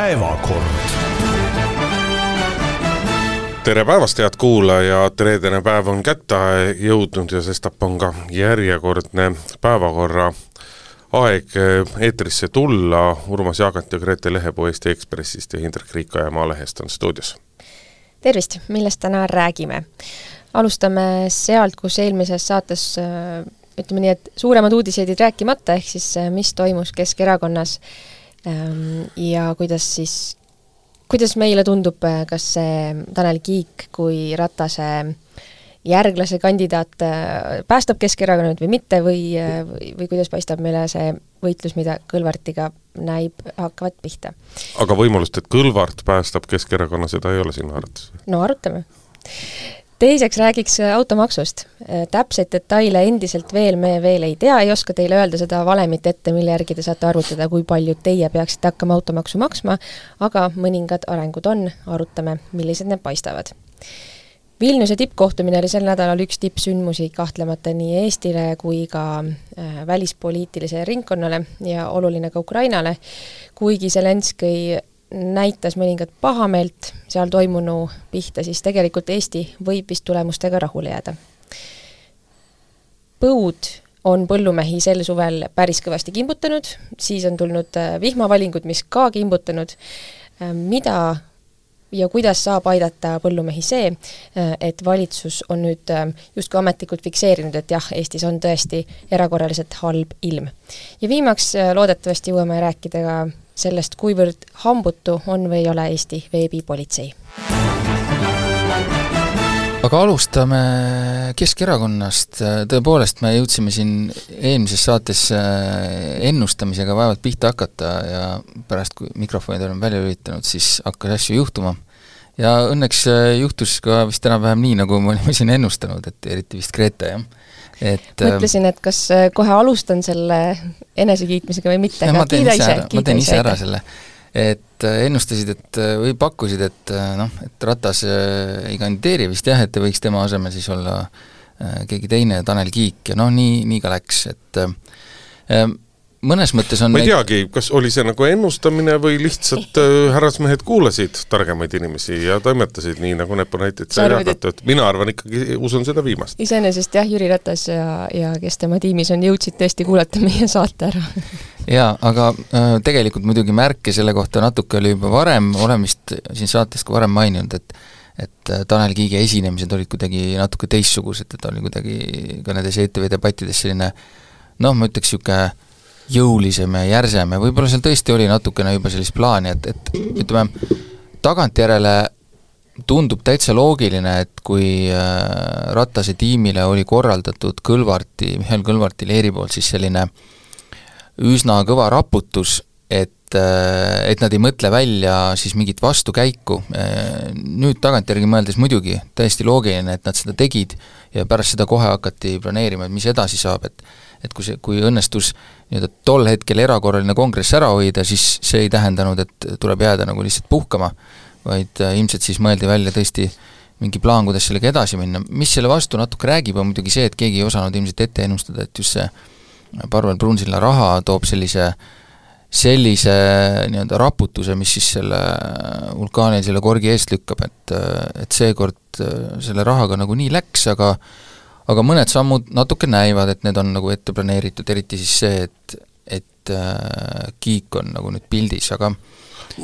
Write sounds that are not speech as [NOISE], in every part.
päevakord. tere päevast, head kuulajad, reedene päev on kätte jõudnud ja sestap on ka järjekordne päevakorra aeg eetrisse tulla. Urmas Jaagant ja Grete Lehepuu Eesti Ekspressist ja Hindrek Riikoja Maalehest on stuudios. tervist, millest täna räägime? alustame sealt, kus eelmises saates ütleme nii, et suuremad uudised jäid rääkimata, ehk siis mis toimus Keskerakonnas ja kuidas siis, kuidas meile tundub, kas see Tanel Kiik kui Ratase järglase kandidaat äh, päästab Keskerakonna nüüd või mitte või, või, või kuidas paistab meile see võitlus, mida Kõlvartiga näib, hakkavad pihta? aga võimalust, et Kõlvart päästab Keskerakonna, seda ei ole sinu arvates? no arutame teiseks räägiks automaksust. täpseid detaile endiselt veel me veel ei tea, ei oska teile öelda seda valemit ette, mille järgi te saate arvutada, kui palju teie peaksite hakkama automaksu maksma, aga mõningad arengud on, arutame, millised need paistavad. Vilniuse tippkohtumine oli sel nädalal üks tippsündmusi kahtlemata nii Eestile kui ka äh, välispoliitilisele ringkonnale ja oluline ka Ukrainale, kuigi Zelenskõi näitas mõningat pahameelt seal toimunu pihta, siis tegelikult Eesti võib vist tulemustega rahule jääda. põud on põllumehi sel suvel päris kõvasti kimbutanud, siis on tulnud äh, vihmavalingud, mis ka kimbutanud, äh, mida ja kuidas saab aidata põllumehi see, äh, et valitsus on nüüd justkui ametlikult fikseerinud, et jah, Eestis on tõesti erakorraliselt halb ilm. ja viimaks loodetavasti jõuame rääkida ka sellest, kuivõrd hambutu on või ei ole Eesti veebipolitsei. aga alustame Keskerakonnast, tõepoolest me jõudsime siin eelmises saates äh, ennustamisega vaevalt pihta hakata ja pärast, kui mikrofonid olime välja lülitanud, siis hakkas asju juhtuma. ja õnneks äh, juhtus ka vist enam-vähem nii, nagu me olime siin ennustanud, et eriti vist Grete, jah et mõtlesin, et kas äh, kohe alustan selle enesekiitmisega või mitte, aga kiida ise, ma teen ise ära selle. et äh, ennustasid, et äh, või pakkusid, et noh, et Ratas ei kandideeri vist jah, et võiks tema asemel siis olla keegi teine, Tanel Kiik ja noh, nii, nii ka läks, et mõnes mõttes on ma ei neid... teagi, kas oli see nagu ennustamine või lihtsalt äh, härrasmehed kuulasid targemaid inimesi ja toimetasid nii, nagu Neponetid sai jagatud, mina arvan ikkagi, usun seda viimast. iseenesest jah, Jüri Ratas ja, ja kes tema tiimis on, jõudsid tõesti kuulata meie saate ära jaa, aga äh, tegelikult muidugi märke selle kohta natuke oli juba varem, olen vist siin saates ka varem maininud, et et äh, Tanel Kiige esinemised olid kuidagi natuke teistsugused, et ta oli kuidagi ka nendes ETV debattides selline noh, ma ütleks niisugune jõulisem ja järsem. Ja võib-olla seal tõesti oli natukene juba sellist plaani, et, et ütleme, tagantjärele tundub täitsa loogiline, et kui äh, Ratase tiimile oli korraldatud Kõlvarti, Mihhail Kõlvarti leeri poolt siis selline üsna kõva raputus, et, äh, et nad ei mõtle välja siis mingit vastukäiku, äh, nüüd tagantjärgi mõeldes muidugi täiesti loogiline, et nad seda tegid ja pärast seda kohe hakati planeerima, et mis edasi saab, et et kui see, kui õnnestus nii-öelda tol hetkel erakorraline kongress ära hoida, siis see ei tähendanud, et tuleb jääda nagu lihtsalt puhkama, vaid äh, ilmselt siis mõeldi välja tõesti mingi plaan, kuidas sellega edasi minna, mis selle vastu natuke räägib, on muidugi see, et keegi ei osanud ilmselt ette ennustada, et just see Parvel Pruunsilla raha toob sellise sellise nii-öelda raputuse, mis siis selle vulkaani selle korgi eest lükkab, et et seekord äh, selle rahaga nagu nii läks, aga aga mõned sammud natuke näivad, et need on nagu ette planeeritud, eriti siis see, et, et äh, Kiik on nagu nüüd pildis, aga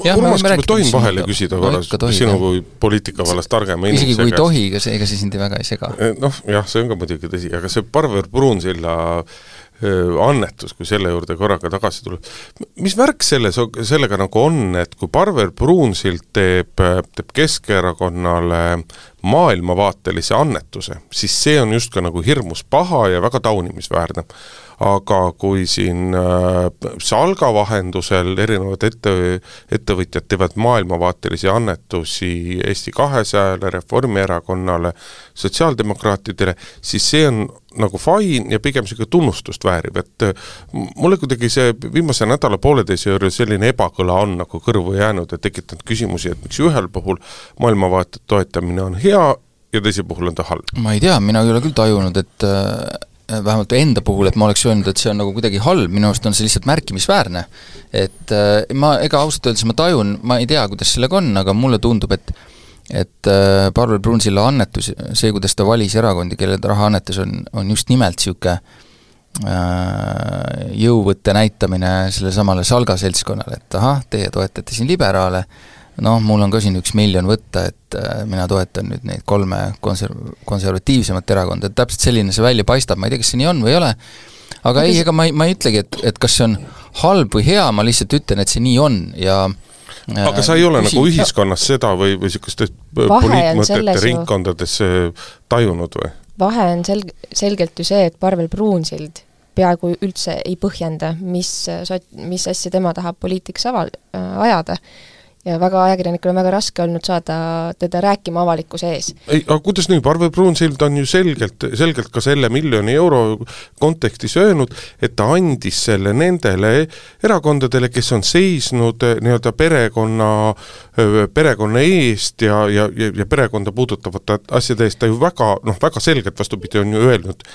jah, Urmas, kas ma tohin vahele küsida korra? sinu kui poliitika vallas targema inimese isegi kui ei tohi, ega see, ega see sind väga ei sega. Eh, noh, jah, see on ka muidugi tõsi, aga see Parvel Pruunsilla annetus, kui selle juurde korraga tagasi tulla. mis värk selles, sellega nagu on, et kui Parvel Pruunsild teeb, teeb Keskerakonnale maailmavaatelise annetuse, siis see on justkui nagu hirmus paha ja väga taunimisväärne aga kui siin äh, Salga vahendusel erinevad ette, ettevõtjad teevad maailmavaatelisi annetusi Eesti kahesajale, Reformierakonnale, sotsiaaldemokraatidele, siis see on nagu fine ja pigem niisugune tunnustust vääriv, et äh, mulle kuidagi see viimase nädala-pooleteise juures selline ebakõla on nagu kõrvu jäänud ja tekitanud küsimusi, et miks ühel puhul maailmavaate toetamine on hea ja teisel puhul on ta halb? ma ei tea, mina ei ole küll tajunud, et äh, vähemalt enda puhul, et ma oleks öelnud, et see on nagu kuidagi halb, minu arust on see lihtsalt märkimisväärne. et äh, ma, ega ausalt öeldes ma tajun, ma ei tea, kuidas sellega on, aga mulle tundub, et et äh, Parvel Pruunsilla annetus, see, kuidas ta valis erakondi, kellele ta raha annetas, on, on just nimelt niisugune äh, jõuvõtte näitamine sellesamale Salga seltskonnale, et ahah, teie toetate siin liberaale, noh, mul on ka siin üks miljon võtta, et äh, mina toetan nüüd neid kolme konser-, konservatiivsemat erakonda, et täpselt selline see välja paistab, ma ei tea, kas see nii on või ei ole, aga ei, ega ma ei, ma ei ütlegi, et, et kas see on halb või hea, ma lihtsalt ütlen, et see nii on ja äh, aga sa ei ole küsi... nagu ühiskonnas seda või, või niisugustes poliitmõtete ringkondades tajunud või? vahe on sel-, selgelt ju see, et Parvel Pruunsild peaaegu üldse ei põhjenda, mis sot-, mis asja tema tahab poliitikas aval-, ajada ja väga, ajakirjanikul on väga raske olnud saada teda rääkima avalikkuse ees. ei, aga kuidas nii, Parvel Pruunsild on ju selgelt, selgelt ka selle miljoni euro kontekstis öelnud, et ta andis selle nendele erakondadele, kes on seisnud eh, nii-öelda perekonna, eh, perekonna eest ja, ja, ja, ja perekonda puudutavate asjade eest, ta ju väga noh, väga selgelt vastupidi, on ju öelnud,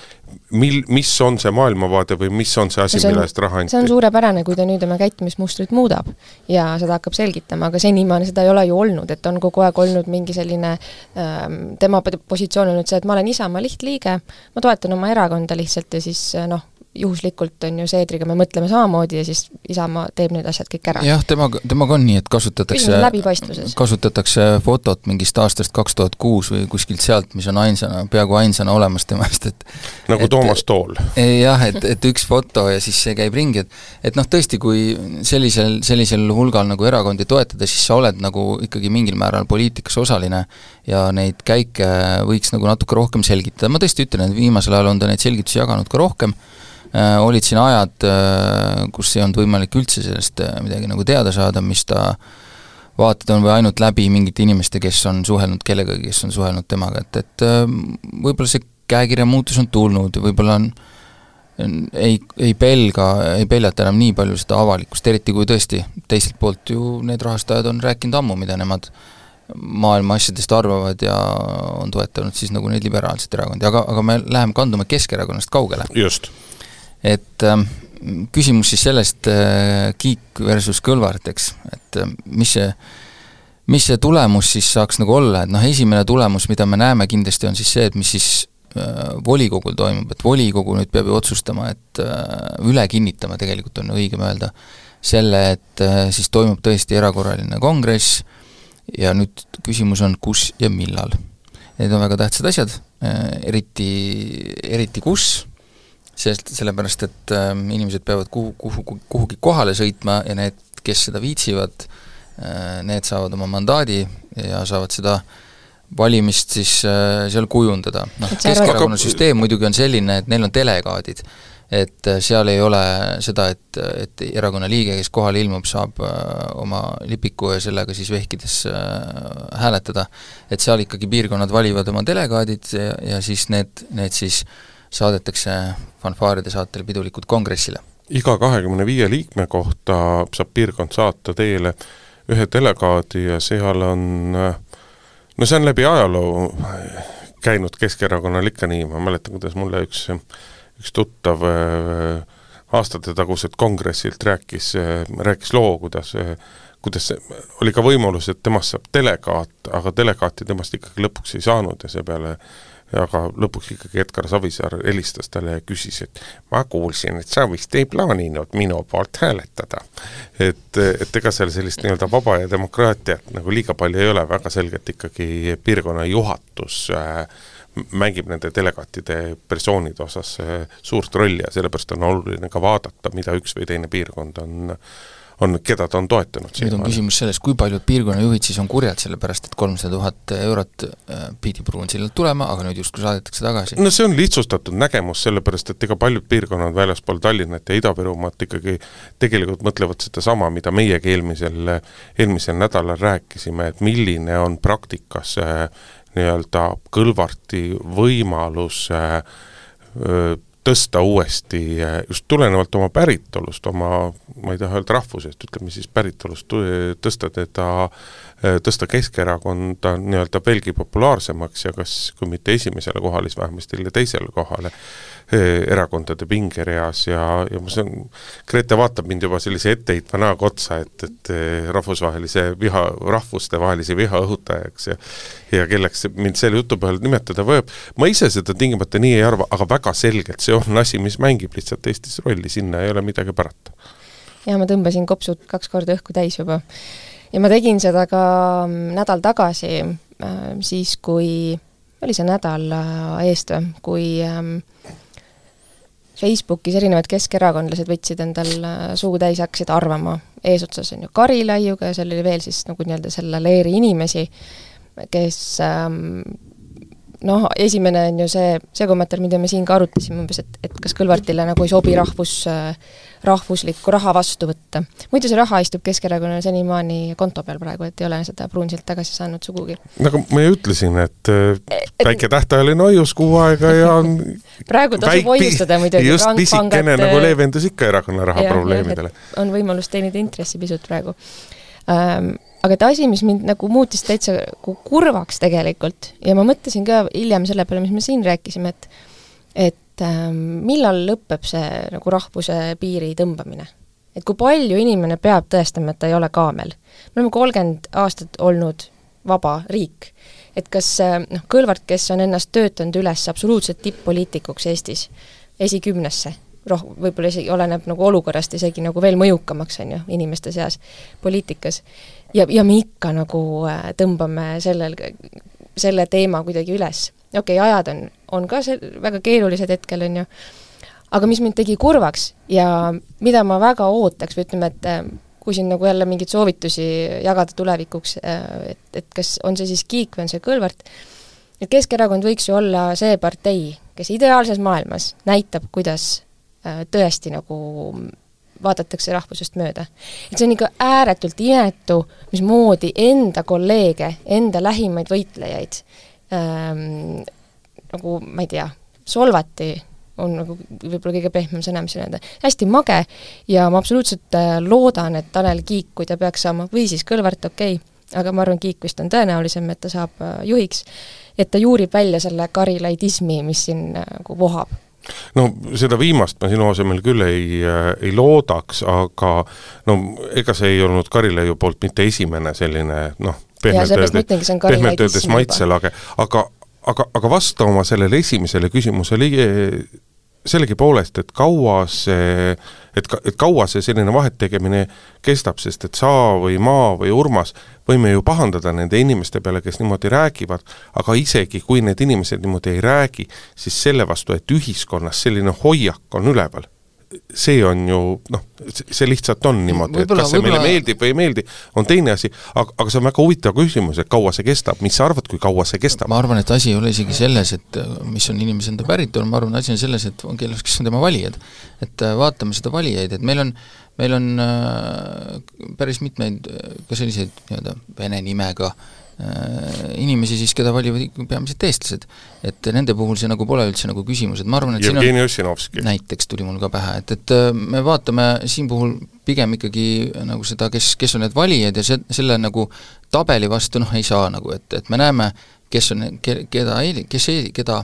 mil, mis on see maailmavaade või mis on see asi, mille eest raha anti? see on suurepärane, kui ta nüüd oma käitumismustrit muudab ja seda hakkab selgitama, aga senimaani seda ei ole ju olnud, et on kogu aeg olnud mingi selline ähm, tema positsioon olnud see, et ma olen Isamaa lihtliige, ma toetan oma erakonda lihtsalt ja siis noh, juhuslikult on ju Seedriga me mõtleme samamoodi ja siis Isamaa teeb need asjad kõik ära. jah, temaga, temaga on nii, et kasutatakse kasutatakse fotot mingist aastast kaks tuhat kuus või kuskilt sealt, mis on ainsana, peaaegu ainsana olemas temast, et nagu et, Toomas Tool. jah, et, et üks foto ja siis see käib ringi, et et noh, tõesti, kui sellisel, sellisel hulgal nagu erakondi toetada, siis sa oled nagu ikkagi mingil määral poliitikas osaline ja neid käike võiks nagu natuke rohkem selgitada, ma tõesti ütlen, et viimasel ajal on ta neid selgitusi jaganud ka rohkem, olid siin ajad, äh, kus ei olnud võimalik üldse sellest äh, midagi nagu teada saada, mis ta vaated on, või ainult läbi mingite inimeste, kes on suhelnud kellegagi, kes on suhelnud temaga, et, et võib-olla see käekirja muutus on tulnud, võib-olla on ei, ei pelga, ei peljata enam nii palju seda avalikkust, eriti kui tõesti teiselt poolt ju need rahastajad on rääkinud ammu, mida nemad maailma asjadest arvavad ja on toetanud siis nagu neid liberaalseid erakondi, aga, aga me läheme, kandume Keskerakonnast kaugele. just et äh, küsimus siis sellest äh, Kiik versus Kõlvart, eks, et äh, mis see mis see tulemus siis saaks nagu olla, et noh, esimene tulemus, mida me näeme kindlasti, on siis see, et mis siis äh, volikogul toimub, et volikogu nüüd peab ju otsustama, et äh, üle kinnitama tegelikult on õigem öelda, selle, et siis toimub tõesti erakorraline kongress ja nüüd küsimus on, kus ja millal. Need on väga tähtsad asjad eriti, eriti kus sest, sellepärast et äh, inimesed peavad kuhu, kuhu, kuhugi kohale sõitma ja need, kes seda viitsivad äh,, need saavad oma mandaadi ja saavad seda valimist siis äh, seal kujundada. noh, Keskerakonna süsteem muidugi on selline, et neil on delegaadid. et äh, seal ei ole seda, et, et erakonna liige, kes kohale ilmub, saab äh, oma lipiku ja sellega siis vehkides äh, hääletada. et seal ikkagi piirkonnad valivad oma delegaadid ja, ja siis need, need siis äh, saadetakse fanfaaride saatel pidulikult kongressile. iga kahekümne viie liikme kohta saab piirkond saata teile ühe delegaadi ja seal on no see on läbi ajaloo käinud Keskerakonnal ikka nii, ma mäletan, kuidas mulle üks, üks tuttav äh, aastatetagused kongressilt rääkis, äh, rääkis loo, kuidas kuidas oli ka võimalus, et temast saab delegaat, aga delegaati temast ikkagi lõpuks ei saanud ja seepeale aga lõpuks ikkagi Edgar Savisaar helistas talle ja küsis, et ma kuulsin, et sa vist ei plaaninud minu poolt hääletada. et, et ega seal sellist nii-öelda vaba ja demokraatiat nagu liiga palju ei ole, väga selgelt ikkagi piirkonna juhatus äh, mängib nende delegaatide persoonide osas äh, suurt rolli ja sellepärast on oluline ka vaadata, mida üks või teine piirkond on äh, on, keda ta on toetanud. nüüd on küsimus selles, kui paljud piirkonnajuhid siis on kurjad, sellepärast et kolmsada tuhat eurot äh, pidi Pruunsillalt tulema, aga nüüd justkui saadetakse tagasi? no see on lihtsustatud nägemus, sellepärast et ega paljud piirkonnad väljaspool Tallinnat ja Ida-Virumaad ikkagi tegelikult mõtlevad sedasama, mida meiegi eelmisel, eelmisel nädalal rääkisime, et milline on praktikas äh, nii-öelda Kõlvarti võimalus äh, tõsta uuesti just tulenevalt oma päritolust, oma, ma ei taha öelda rahvusest, ütleme siis päritolust, tõsta teda, tõsta Keskerakonda nii-öelda veelgi populaarsemaks ja kas, kui mitte esimesele kohale, siis vähemasti teisele kohale erakondade pingereas ja, ja ma saan, Grete vaatab mind juba sellise etteheitva näoga otsa, et, et rahvusvahelise viha, rahvustevahelise viha õhutajaks ja ja kelleks mind selle jutu põhjal nimetada võib, ma ise seda tingimata nii ei arva, aga väga selgelt see on asi, mis mängib lihtsalt Eestis rolli, sinna ei ole midagi parata. ja ma tõmbasin kopsud kaks korda õhku täis juba. Ja ma tegin seda ka mm, nädal tagasi äh,, siis kui, oli see nädal äh, eest või, kui äh, Facebookis erinevad keskerakondlased võtsid endal äh, suu täis, hakkasid arvama, eesotsas on ju Karilaiuga ja seal oli veel siis nagu nii-öelda selle leeri inimesi, kes ähm, noh, esimene on ju see, see kommentaar, mida me siin ka arutasime umbes, et, et kas Kõlvartile nagu ei sobi rahvus äh, rahvuslikku raha vastu võtta. muidu see raha istub Keskerakonnal senimaani konto peal praegu, et ei ole seda Pruunsilt tagasi saanud sugugi. nagu ma ju ütlesin, et väike tähtajaline hoius kuu aega ja [LAUGHS] praegu tasub hoiustada muidugi. just pisikene nagu leevendus ikka erakonna raha ja, probleemidele. on võimalus teenida intressi pisut praegu ähm, aga et asi, mis mind nagu muutis täitsa nagu kurvaks tegelikult ja ma mõtlesin ka hiljem selle peale, mis me siin rääkisime, et et et ähm, millal lõpeb see nagu rahvuse piiri tõmbamine? et kui palju inimene peab tõestama, et ta ei ole kaamel? me oleme kolmkümmend aastat olnud vaba riik. et kas äh, noh, Kõlvart, kes on ennast töötanud üles absoluutselt tipp-poliitikuks Eestis, esikümnesse, roh-, võib-olla isegi oleneb nagu olukorrast isegi nagu veel mõjukamaks, on ju, inimeste seas poliitikas, ja, ja me ikka nagu äh, tõmbame sellel, selle teema kuidagi üles okei okay,, ajad on, on ka see väga keerulised hetkel, on ju, aga mis mind tegi kurvaks ja mida ma väga ootaks või ütleme, et äh, kui siin nagu jälle mingeid soovitusi jagada tulevikuks, äh, et, et kas on see siis Kiik või on see Kõlvart, et Keskerakond võiks ju olla see partei, kes ideaalses maailmas näitab, kuidas äh, tõesti nagu vaadatakse rahvusest mööda. et see on ikka ääretult inetu, mismoodi enda kolleege, enda lähimaid võitlejaid ähm, nagu ma ei tea, solvati on nagu võib-olla kõige pehmem sõna, mis öelda, hästi mage ja ma absoluutselt äh, loodan, et Tanel Kiik, kui ta peaks saama, või siis Kõlvart, okei okay,, aga ma arvan, Kiik vist on tõenäolisem, et ta saab äh, juhiks, et ta juurib välja selle karilaidismi, mis siin äh, nagu vohab. No seda viimast ma sinu asemel küll ei, ei loodaks, aga no ega see ei olnud Karilaiu poolt mitte esimene selline noh, pehmelt öeldes, pehmelt öeldes maitselage, aga aga, aga vasta oma sellele esimesele küsimusele sellegipoolest, et kaua see, et ka, et kaua see selline vahet tegemine kestab, sest et sa või ma või Urmas võime ju pahandada nende inimeste peale, kes niimoodi räägivad, aga isegi kui need inimesed niimoodi ei räägi, siis selle vastu, et ühiskonnas selline hoiak on üleval see on ju noh, see lihtsalt on niimoodi, et kas see meile meeldib või ei meeldi, on teine asi, aga, aga see on väga huvitav küsimus, et kaua see kestab, mis sa arvad, kui kaua see kestab? ma arvan, et asi ei ole isegi selles, et mis on inimese enda päritolu, ma arvan, asi on selles, et kes, kes on tema valijad. et äh, vaatame seda valijaid, et meil on, meil on äh, päris mitmeid ka selliseid nii-öelda vene nimega äh, Äh, inimesi siis, keda valivad peamiselt eestlased. et nende puhul see nagu pole üldse nagu küsimus, et ma arvan, et Jevgeni Ossinovski. näiteks tuli mul ka pähe, et, et äh, me vaatame siin puhul pigem ikkagi nagu seda, kes, kes on need valijad ja see, selle nagu tabeli vastu noh, ei saa nagu, et, et me näeme, kes on, keda, kes, keda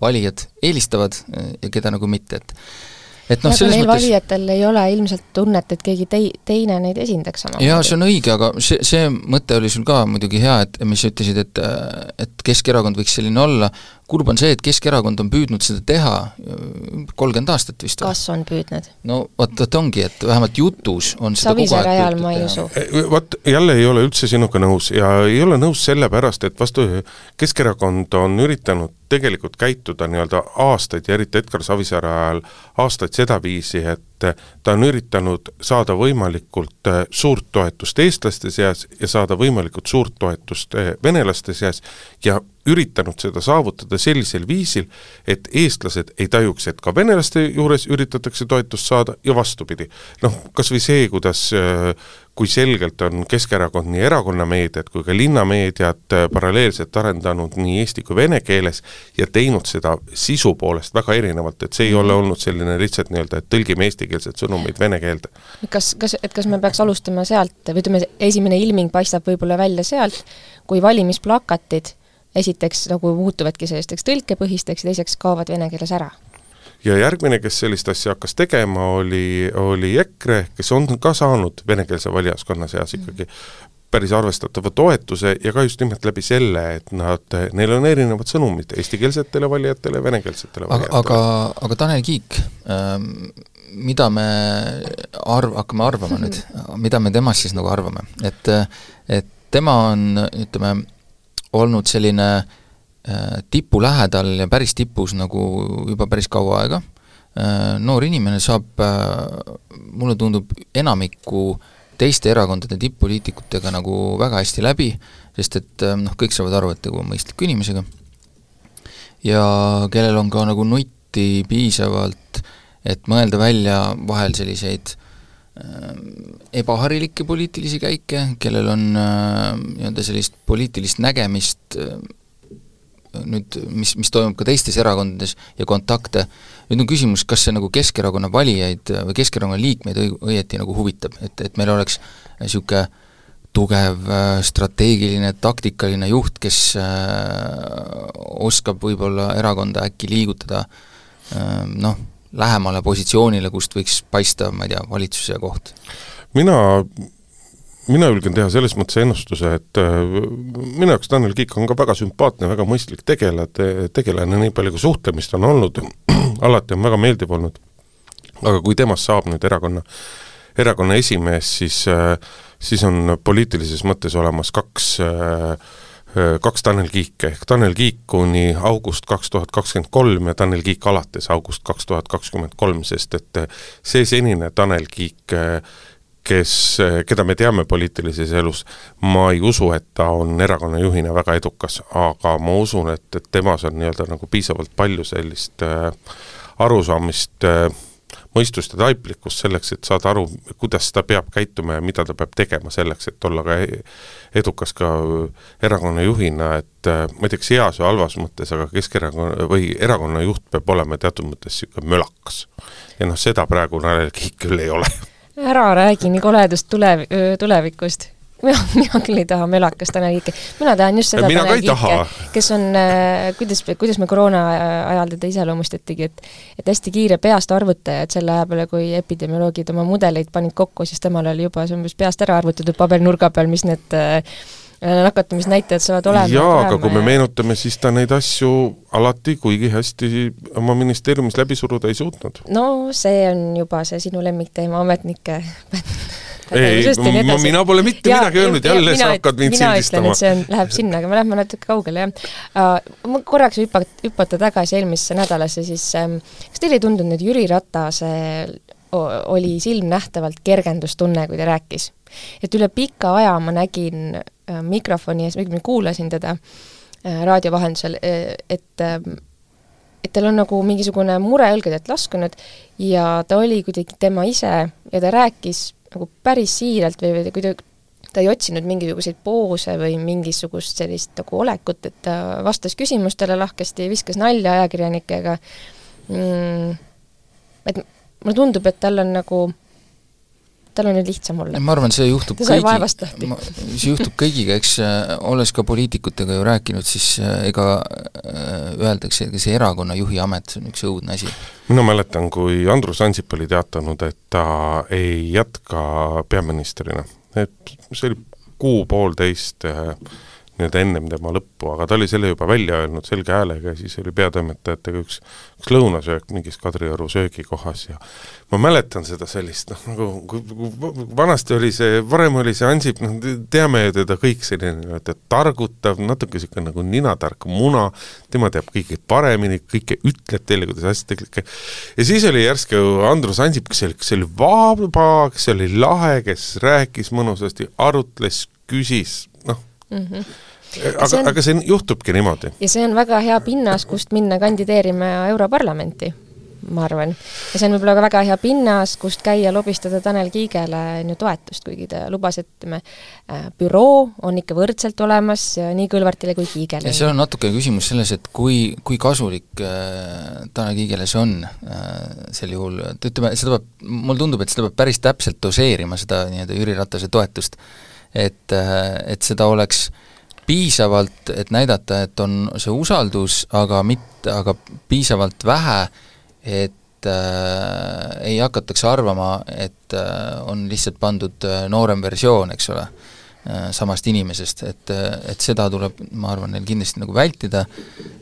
valijad eelistavad äh, ja keda nagu mitte, et et noh, selles neil mõttes valijatel ei ole ilmselt tunnet, et keegi tei-, teine neid esindaks sama jaa, see on õige, aga see, see mõte oli sul ka muidugi hea, et mis sa ütlesid, et et Keskerakond võiks selline olla, kurb on see, et Keskerakond on püüdnud seda teha kolmkümmend aastat vist või? kas on püüdnud? no vot, vot ongi, et vähemalt jutus on seda Savisaare ajal ma ei usu. E, vot jälle ei ole üldse sinuga nõus ja ei ole nõus sellepärast, et vastu Keskerakond on üritanud tegelikult käituda nii-öelda aastaid ja eriti Edgar Savisaare ajal aastaid sedaviisi, et ta on üritanud saada võimalikult äh, suurt toetust eestlaste seas ja saada võimalikult suurt toetust äh, venelaste seas ja üritanud seda saavutada sellisel viisil, et eestlased ei tajuks, et ka venelaste juures üritatakse toetust saada ja vastupidi. noh, kas või see, kuidas äh, kui selgelt on Keskerakond nii erakonnameediat kui ka linnameediat äh, paralleelselt arendanud nii eesti kui vene keeles ja teinud seda sisu poolest väga erinevalt, et see ei ole olnud selline lihtsalt nii-öelda, et tõlgime eestikeelsed sõnumid vene keelde. kas, kas, et kas me peaks alustama sealt või ütleme, esimene ilming paistab võib-olla välja sealt, kui valimisplakatid esiteks nagu muutuvadki sellisteks tõlkepõhisteks ja teiseks kaovad vene keeles ära. Ja järgmine, kes sellist asja hakkas tegema, oli, oli EKRE, kes on ka saanud venekeelse valijaskonna seas ikkagi päris arvestatava toetuse ja ka just nimelt läbi selle, et nad, neil on erinevad sõnumid eestikeelsetele valijatele ja venekeelsetele valijatele. aga, aga Tanel Kiik ähm,, mida me arv-, hakkame arvama nüüd, [LAUGHS] mida me temast siis nagu arvame, et et tema on, ütleme, olnud selline äh, tipu lähedal ja päris tipus nagu juba päris kaua aega, äh, noor inimene saab, äh, mulle tundub, enamiku teiste erakondade tipp-poliitikutega nagu väga hästi läbi, sest et noh, kõik saavad aru, et tegu on mõistliku inimesega, ja kellel on ka nagu nutti piisavalt, et mõelda välja vahel selliseid ebaharilikke poliitilisi käike, kellel on nii-öelda sellist poliitilist nägemist nüüd, mis, mis toimub ka teistes erakondades ja kontakte, nüüd on küsimus, kas see nagu Keskerakonna valijaid või Keskerakonna liikmeid õi-, õieti nagu huvitab, et, et meil oleks niisugune tugev strateegiline, taktikaline juht, kes äh, oskab võib-olla erakonda äkki liigutada äh, noh, lähemale positsioonile, kust võiks paista, ma ei tea, valitsuse koht? mina mina julgen teha selles mõttes ennustuse, et äh, minu jaoks Tanel Kiik on ka väga sümpaatne, väga mõistlik tegelane, tegelane, nii palju kui suhtlemist on olnud, [CLEARS THROAT] alati on väga meeldiv olnud. aga kui temast saab nüüd erakonna, erakonna esimees, siis, äh, siis on poliitilises mõttes olemas kaks äh, kaks Tanel Kiike, ehk Tanel Kiik kuni august kaks tuhat kakskümmend kolm ja Tanel Kiik alates august kaks tuhat kakskümmend kolm, sest et see senine Tanel Kiik äh, kes, keda me teame poliitilises elus, ma ei usu, et ta on erakonna juhina väga edukas, aga ma usun, et, et temas on nii-öelda nagu piisavalt palju sellist äh, arusaamist äh,, mõistust ja taiplikkust selleks, et saada aru, kuidas ta peab käituma ja mida ta peab tegema selleks, et olla ka e-, edukas ka erakonna juhina, et äh, ma ei tea, kas heas või halvas mõttes, aga Keskerakonna või erakonna juht peab olema teatud mõttes niisugune mölakas. ja noh, seda praegu Tanel [LAUGHS] Kiik küll ei ole ära räägi nii koledast tulev-, tulevikust mina, mina küll ei taha melakas Tanel Kiike, mina tahan just seda mina Tanel Kiike, kes on äh,, kuidas, kuidas me koroona ajal teda iseloomustatigi, et et hästi kiire peast arvutaja, et selle aja peale, kui epidemioloogid oma mudeleid panid kokku, siis temal oli juba see umbes peast ära arvutatud pabernurga peal, mis need Äh, nakatumisnäitajad saavad olema. jaa, aga kui me meenutame, siis ta neid asju alati kuigi hästi oma ministeeriumis läbi suruda ei suutnud. no see on juba see sinu lemmikteema, ametnike ei, mina pole mitte ja, midagi öelnud, jälle sa hakkad mind sildistama. see on, läheb sinna, aga me lähme natuke kaugele, jah uh,. ma korraks hüpata, hüpata tagasi eelmisesse nädalasse, siis um, kas teile ei tundunud, et Jüri Ratase oli silmnähtavalt kergendustunne, kui ta rääkis? et üle pika aja ma nägin Äh, mikrofoni ees, ma kuulasin teda äh, raadio vahendusel, et et tal on nagu mingisugune mure õlgadelt laskunud ja ta oli kuidagi tema ise ja ta rääkis nagu päris siiralt või, või kuidagi ta ei otsinud mingisuguseid poose või mingisugust sellist nagu olekut, et ta vastas küsimustele lahkesti, viskas nalja ajakirjanikega. Mm,, et mulle tundub, et tal on nagu tal on nüüd lihtsam olla. ma arvan, see juhtub ta kõigi, see juhtub kõigiga, eks äh, olles ka poliitikutega ju rääkinud, siis äh, ega äh, öeldakse, et see erakonna juhi amet, see on üks õudne asi. mina mäletan, kui Andrus Ansip oli teatanud, et ta ei jätka peaministrina, et see oli kuu-poolteist nii-öelda ennem tema lõppu, aga ta oli selle juba välja öelnud selge häälega ja siis oli peatoimetajatega üks, üks lõunasöök mingis Kadrioru söögikohas ja ma mäletan seda sellist noh, nagu vanasti oli see, varem oli see Ansip, noh, teame ju teda kõik selline nii-öelda targutav, natuke niisugune nagu ninatark muna, tema teab kõike paremini, kõike ütleb teile, kuidas asjad kõik ja siis oli järsku Andrus Ansip, kes oli, kes oli vaba, kes oli lahe, kes rääkis mõnusasti, arutles, küsis, noh. Mm -hmm aga, aga see juhtubki niimoodi? ja see on väga hea pinnas, kust minna kandideerima Europarlamenti ma arvan. ja see on võib-olla ka väga hea pinnas, kust käia lobistada Tanel Kiigele on ju toetust, kuigi ta lubas, et ütleme, äh, büroo on ikka võrdselt olemas nii Kõlvartile kui Kiigele. ja seal on natuke küsimus selles, et kui, kui kasulik äh, Tanel Kiigele see on äh, sel juhul, et ütleme, seda peab, mulle tundub, et seda peab päris täpselt doseerima, seda nii-öelda Jüri Ratase toetust. et, äh, et seda oleks piisavalt, et näidata, et on see usaldus, aga mitte, aga piisavalt vähe, et äh, ei hakataks arvama, et äh, on lihtsalt pandud äh, noorem versioon, eks ole äh,, samast inimesest, et, äh, et seda tuleb, ma arvan, neil kindlasti nagu vältida,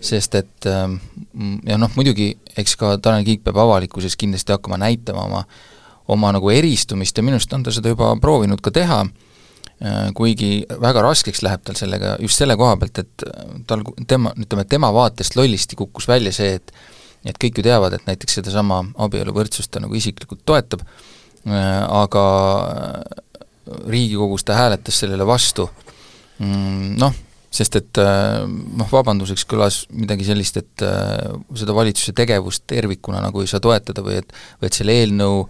sest et äh, ja noh, muidugi eks ka Tanel Kiik peab avalikkuses kindlasti hakkama näitama oma oma nagu eristumist ja minu arust on ta seda juba proovinud ka teha, äh, kuigi väga raskeks läheb tal sellega just selle koha pealt, et tal, tema, ütleme, tema vaatest lollisti kukkus välja see, et et kõik ju teavad, et näiteks sedasama abieluvõrdsust ta nagu isiklikult toetab, äh, aga Riigikogus ta hääletas sellele vastu, mm, noh, sest et äh, noh, vabanduseks kõlas midagi sellist, et äh, seda valitsuse tegevust tervikuna nagu ei saa toetada või et või et selle eelnõu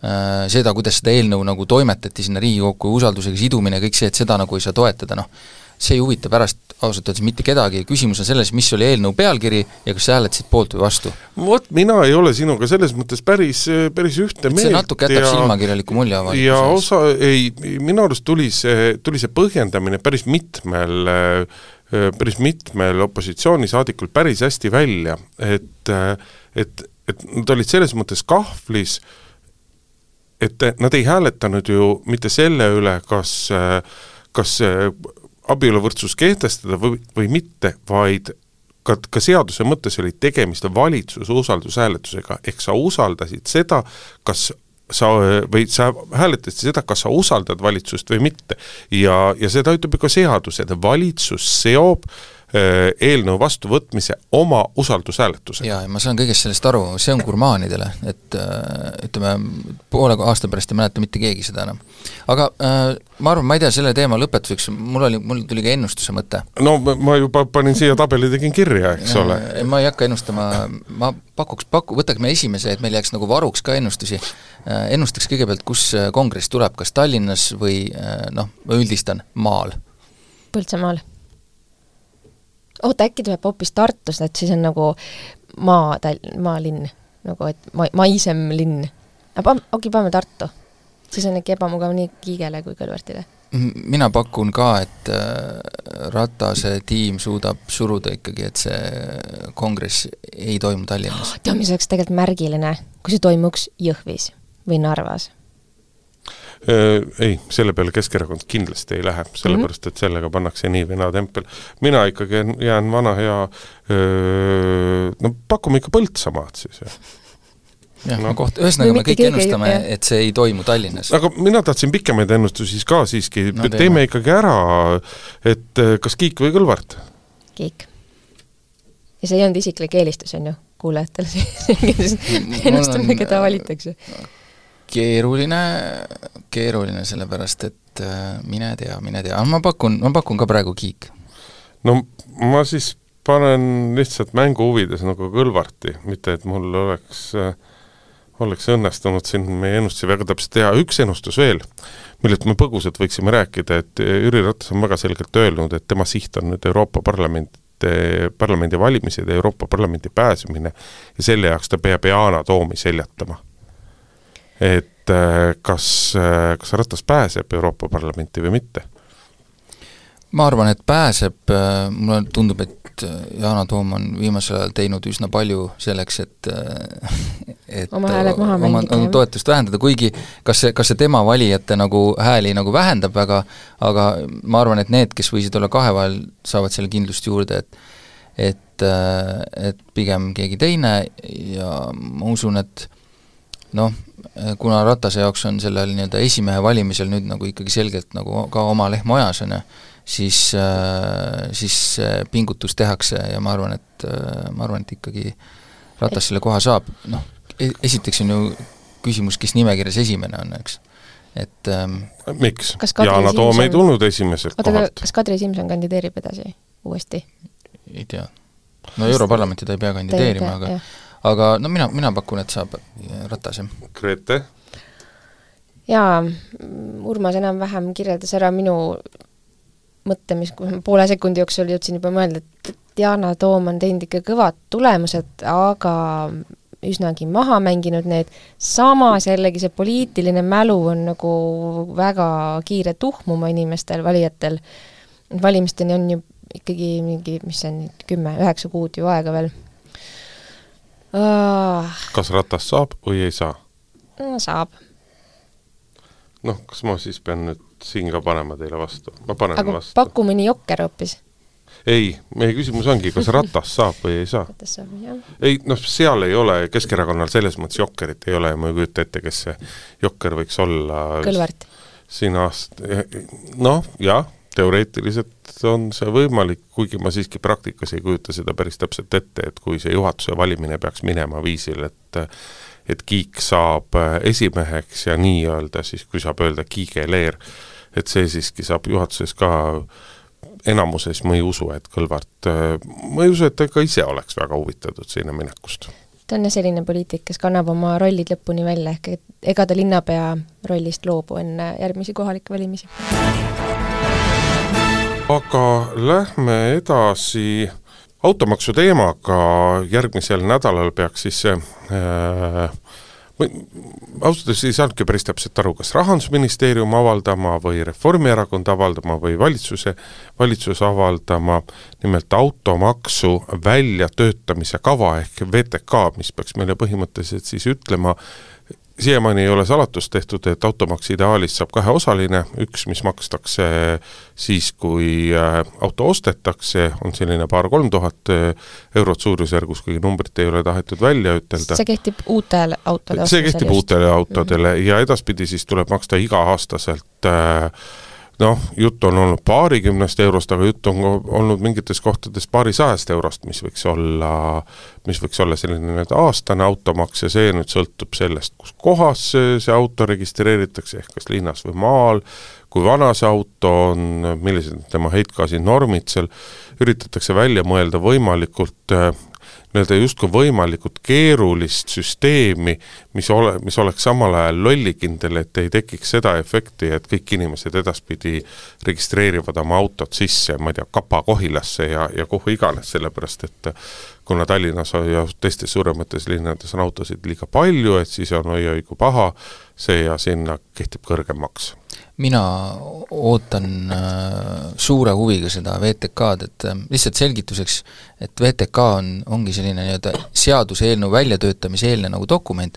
seda, kuidas seda eelnõu nagu toimetati sinna Riigikokku ja usaldusega sidumine kõik see, et seda nagu ei saa toetada, noh, see ei huvita pärast ausalt öeldes mitte kedagi, küsimus on selles, mis oli eelnõu pealkiri ja kas sa hääletasid poolt või vastu. vot mina ei ole sinuga selles mõttes päris, päris ühte meelt. see natuke jätab ja, silmakirjaliku mulje avalikkuse ja osa, ei, minu arust tuli see, tuli see põhjendamine päris mitmel päris mitmel opositsioonisaadikul päris hästi välja, et et, et nad olid selles mõttes kahvlis, et nad ei hääletanud ju mitte selle üle, kas kas abieluvõrdsus kehtestada või, või mitte, vaid ka, ka seaduse mõttes oli tegemist valitsuse usaldushääletusega, ehk sa usaldasid seda, kas sa või sa hääletasid seda, kas sa usaldad valitsust või mitte. ja, ja seda ütleb ju ka seadus, et valitsus seob äh, Äh, eelnõu vastuvõtmise oma usaldushääletusega. jaa, ja ma saan kõigest sellest aru, see on gurmaanidele, et äh, ütleme, poole aasta pärast ei mäleta mitte keegi seda enam. aga äh, ma arvan, ma ei tea, selle teema lõpetuseks, mul oli, mul tuli ka ennustuse mõte. no ma juba panin siia tabeli, tegin kirja, eks ja, ole. ma ei hakka ennustama, ma pakuks, paku, võtaksime esimese, et meil jääks nagu varuks ka ennustusi, ennustaks kõigepealt, kus kongress tuleb, kas Tallinnas või noh, ma üldistan, maal? Põltsamaal oota, äkki tuleb hoopis Tartust, et siis on nagu maa, maalinn, nagu et ma-, maisem linn. aga pan-, okei paneme Tartu. siis on äkki ebamugav nii Kiigele kui Kõlvartile. mina pakun ka, et äh, Ratase tiim suudab suruda ikkagi, et see kongress ei toimu Tallinnas. [GASPS] tead, mis oleks tegelikult märgiline, kui see toimuks Jõhvis või Narvas ei, selle peale Keskerakond kindlasti ei lähe, sellepärast et sellega pannakse nii või naa tempel. mina ikkagi jään vana hea, no pakume ikka Põltsamaad siis, jah jah no., koht, ühesõnaga me kõik ennustame, et see ei toimu Tallinnas. aga mina tahtsin pikemaid ennustusi ka siiski no,, teeme ikkagi ära, et äh, kas Kiik või Kõlvart? Kiik. ja see ei olnud isiklik eelistus, on ju, kuulajatele [LAUGHS] ennustame, keda valitakse keeruline, keeruline sellepärast, et äh, mine tea, mine tea, aga ma pakun, ma pakun ka praegu Kiik. no ma siis panen lihtsalt mängu huvides nagu Kõlvarti, mitte et mul oleks äh, oleks õnnestunud siin meie ennustusi väga täpselt teha, üks ennustus veel, millest me põgusalt võiksime rääkida, et Jüri Ratas on väga selgelt öelnud, et tema siht on nüüd Euroopa Parlament, parlamendivalimised ja Euroopa Parlamenti pääsemine ja selle jaoks ta peab Yana Toomi seljatama et äh, kas, äh, kas Ratas pääseb Euroopa Parlamenti või mitte? ma arvan, et pääseb, äh, mulle tundub, et Yana Toom on viimasel ajal teinud üsna palju selleks, et [LAUGHS] et oma hääled maha mängida, oma toetust vähendada, kuigi kas see, kas see tema valijate nagu hääli nagu vähendab väga, aga ma arvan, et need, kes võisid olla kahe vahel, saavad selle kindlust juurde, et et, et pigem keegi teine. Ja ma usun, et noh, kuna Ratase jaoks on sellel nii-öelda esimehe valimisel nüüd nagu ikkagi selgelt nagu ka oma lehm ojas, on ju, siis, äh, siis pingutus tehakse ja ma arvan, et äh, ma arvan, et ikkagi Ratas selle koha saab, noh, e-, esiteks on ju küsimus, kes nimekirjas esimene on, eks. et ähm, miks? Yana Toom ei tulnud esimeselt oota, aga kohalt. kas Kadri Simson kandideerib edasi uuesti? ei tea. no Europarlamenti ta ei pea kandideerima, aga aga no mina, mina pakun, et saab Ratas, jah. Grete? jaa, Urmas enam-vähem kirjeldas ära minu mõtte, mis poole sekundi jooksul jõudsin juba mõelda, et Yana Toom on teinud ikka kõvad tulemused, aga üsnagi maha mänginud need, samas jällegi see poliitiline mälu on nagu väga kiire tuhmuma inimestel, valijatel, valimisteni on ju ikkagi mingi, mis see on nüüd, kümme, üheksa kuud ju aega veel. Kas Ratas saab või ei saa? no saab. noh, kas ma siis pean nüüd siin ka panema teile vastu? ma panen aga vastu. paku mõni jokker hoopis. ei, meie küsimus ongi, kas Ratas saab või ei saa? Ratas saab, jah. ei noh, seal ei ole, Keskerakonnal selles mõttes jokkerit ei ole ja ma ei kujuta ette, kes see jokker võiks olla. Kõlvart. siin aast-, noh, jah, teoreetiliselt on see võimalik, kuigi ma siiski praktikas ei kujuta seda päris täpselt ette, et kui see juhatuse valimine peaks minema viisil, et et Kiik saab esimeheks ja nii-öelda siis, kui saab öelda kiigeleer, et see siiski saab juhatuses ka enamuses ma ei usu, et Kõlvart, ma ei usu, et ta ka ise oleks väga huvitatud sinna minekust. ta on jah selline poliitik, kes kannab oma rollid lõpuni välja, ehk et ega ta linnapea rollist loobu enne järgmisi kohalikke valimisi. Aga lähme edasi automaksu teemaga, järgmisel nädalal peaks siis see äh, ausalt öeldes ei saanudki päris täpselt aru, kas Rahandusministeerium avaldama või Reformierakond avaldama või valitsuse, valitsus avaldama. Nimelt automaksu väljatöötamise kava ehk VTK, mis peaks meile põhimõtteliselt siis ütlema, siiamaani ei ole salatust tehtud, et automaks ideaalis saab kaheosaline, üks, mis makstakse siis, kui auto ostetakse, on selline paar-kolm tuhat eurot suurusjärgus, kuigi numbrit ei ole tahetud välja ütelda. see kehtib uutele autodele see kehtib uutele autodele mm -hmm. ja edaspidi siis tuleb maksta iga-aastaselt äh, noh, jutt on olnud paarikümnest eurost, aga jutt on olnud mingites kohtades paarisajast eurost, mis võiks olla, mis võiks olla selline nii-öelda aastane automaks ja see nüüd sõltub sellest, kus kohas see auto registreeritakse, ehk kas linnas või maal, kui vana see auto on, millised tema heitgaasinormid seal, üritatakse välja mõelda võimalikult nii-öelda justkui võimalikult keerulist süsteemi, mis ole, mis oleks samal ajal lollikindel, et ei tekiks seda efekti, et kõik inimesed edaspidi registreerivad oma autot sisse, ma ei tea, Kapa-Kohilasse ja, ja kuhu iganes, sellepärast et kuna Tallinnas ja teistes suuremates linnades on autosid liiga palju, et siis on oi-oi kui paha, see ja sinna kehtib kõrgem maks mina ootan äh, suure huviga seda VTK-d, et äh, lihtsalt selgituseks, et VTK on, ongi selline nii-öelda seaduseelnõu väljatöötamise eelne nagu dokument,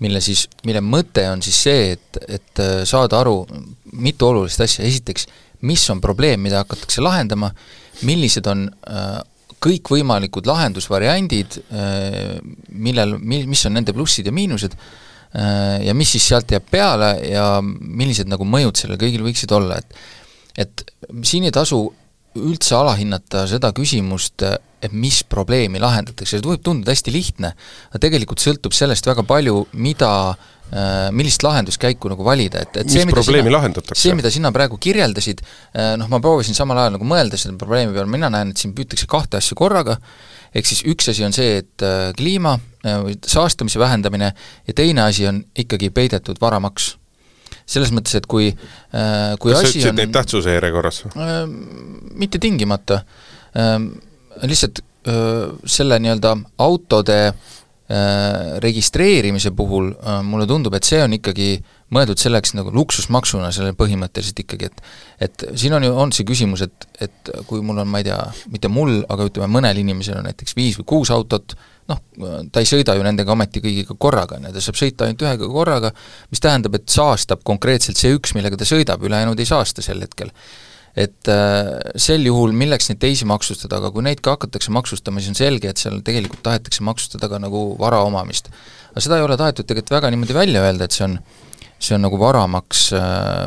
mille siis, mille mõte on siis see, et, et äh, saada aru mitu olulist asja, esiteks, mis on probleem, mida hakatakse lahendama, millised on kõikvõimalikud lahendusvariandid millel, mi-, mis on nende plussid ja miinused, ja mis siis sealt jääb peale ja millised nagu mõjud sellel kõigil võiksid olla, et et siin ei tasu üldse alahinnata seda küsimust, et mis probleemi lahendatakse, see võib tunduda hästi lihtne, aga tegelikult sõltub sellest väga palju, mida millist lahenduskäiku nagu valida, et, et see, mida probleemi sina, lahendatakse? see, mida sina praegu kirjeldasid, noh, ma proovisin samal ajal nagu mõelda selle probleemi peale, mina näen, et siin püütakse kahte asja korraga, ehk siis üks asi on see, et kliima või saastamise vähendamine ja teine asi on ikkagi peidetud varamaks. selles mõttes, et kui, kui kas sa ütlesid neid tähtsuse järjekorras? mitte tingimata, lihtsalt selle nii-öelda autode öö, registreerimise puhul öö, mulle tundub, et see on ikkagi mõeldud selleks nagu luksusmaksuna selle põhimõtteliselt ikkagi, et et siin on ju, on see küsimus, et, et kui mul on, ma ei tea, mitte mul, aga ütleme, mõnel inimesel on näiteks viis või kuus autot, noh, ta ei sõida ju nendega ometi kõigiga korraga, on ju, ta saab sõita ainult ühega korraga, mis tähendab, et saastab konkreetselt see üks, millega ta sõidab, ülejäänud ei saasta sel hetkel et äh, sel juhul milleks neid teisi maksustada, aga kui neid ka hakatakse maksustama, siis on selge, et seal tegelikult tahetakse maksustada ka nagu vara omamist. aga seda ei ole tahetud tegelikult väga niimoodi välja öelda, et see on see on nagu varamaks,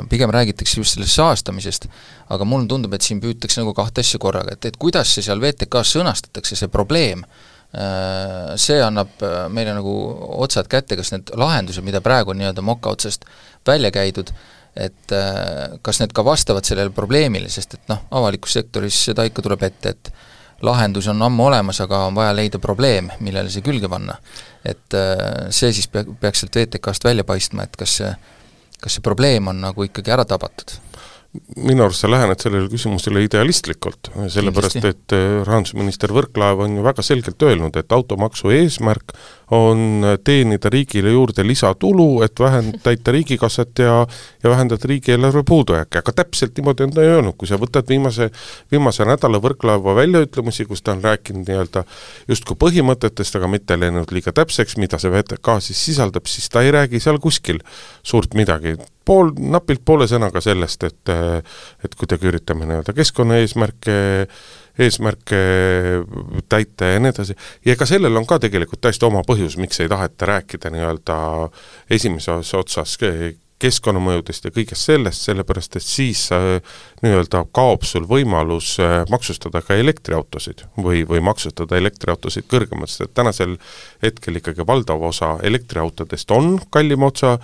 pigem räägitakse just sellest saastamisest, aga mulle tundub, et siin püütakse nagu kahte asja korraga, et, et kuidas see seal VTK-s sõnastatakse, see probleem, see annab meile nagu otsad kätte, kas need lahendused, mida praegu on nii-öelda moka otsast välja käidud, et kas need ka vastavad sellele probleemile, sest et noh, avalikus sektoris seda ikka tuleb ette, et lahendus on ammu olemas, aga on vaja leida probleem, millele see külge panna. et see siis pea, peaks sealt VTK-st välja paistma, et kas see, kas see probleem on nagu ikkagi ära tabatud minu arust sa lähened sellele küsimusele idealistlikult, sellepärast et äh, rahandusminister Võrklaev on ju väga selgelt öelnud, et automaksu eesmärk on teenida riigile juurde lisatulu, et vähend-, täita riigikassat ja ja vähendada riigieelarve puudujääki, aga täpselt niimoodi on ta öelnud, kui sa võtad viimase, viimase nädala Võrklaeva väljaütlemisi, kus ta on rääkinud nii-öelda justkui põhimõtetest, aga mitte läinud liiga täpseks, mida see VTK siis sisaldab, siis ta ei räägi seal kuskil suurt midagi. Pool, napilt poole sõnaga sellest, et et kuidagi üritame nii-öelda keskkonnaeesmärke eesmärke täita ja nii edasi, ja ega sellel on ka tegelikult täiesti oma põhjus, miks ei taheta rääkida nii-öelda esimeses otsas keskkonnamõjudest ja kõigest sellest, sellepärast et siis äh, nii-öelda kaob sul võimalus äh, maksustada ka elektriautosid või, või maksustada elektriautosid kõrgemalt, sest et tänasel hetkel ikkagi valdav osa elektriautodest on kallima otsa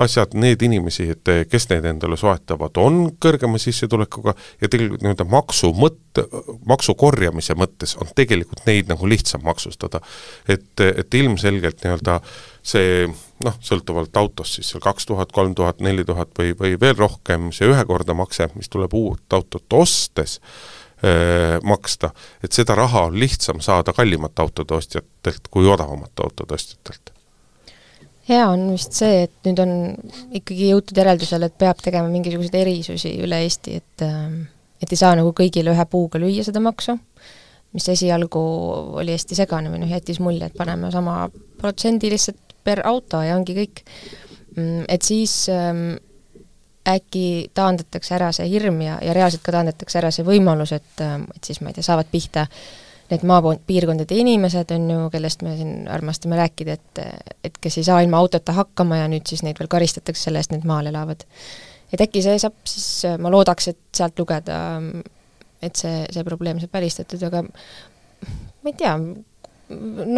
asjad, need inimesi, et kes neid endale soetavad, on kõrgema sissetulekuga ja tegelikult nii-öelda maksu mõtte, maksu korjamise mõttes on tegelikult neid nagu lihtsam maksustada. et, et ilmselgelt nii-öelda see noh, sõltuvalt autost siis seal kaks tuhat, kolm tuhat, neli tuhat või, või veel rohkem, see ühekordne makse, mis tuleb uut autot ostes, maksta, et seda raha on lihtsam saada kallimate autode ostjatelt kui odavamate autode ostjatelt. Hea on vist see, et nüüd on ikkagi jõutud järeldusele, et peab tegema mingisuguseid erisusi üle Eesti, et et ei saa nagu kõigile ühe puuga lüüa seda maksu, mis esialgu oli hästi segane või noh, jättis mulje, et paneme sama protsendi lihtsalt per auto ja ongi kõik. Mm, et siis ähm, äkki taandatakse ära see hirm ja, ja reaalselt ka taandatakse ära see võimalus, et, ähm, et siis ma ei tea, saavad pihta need maapiirkondade inimesed, on ju, kellest me siin armastame rääkida, et et kes ei saa ilma autota hakkama ja nüüd siis neid veel karistatakse selle eest, need maal elavad. et äkki see saab siis, ma loodaks, et sealt lugeda, et see, see probleem saab välistatud, aga ma ei tea,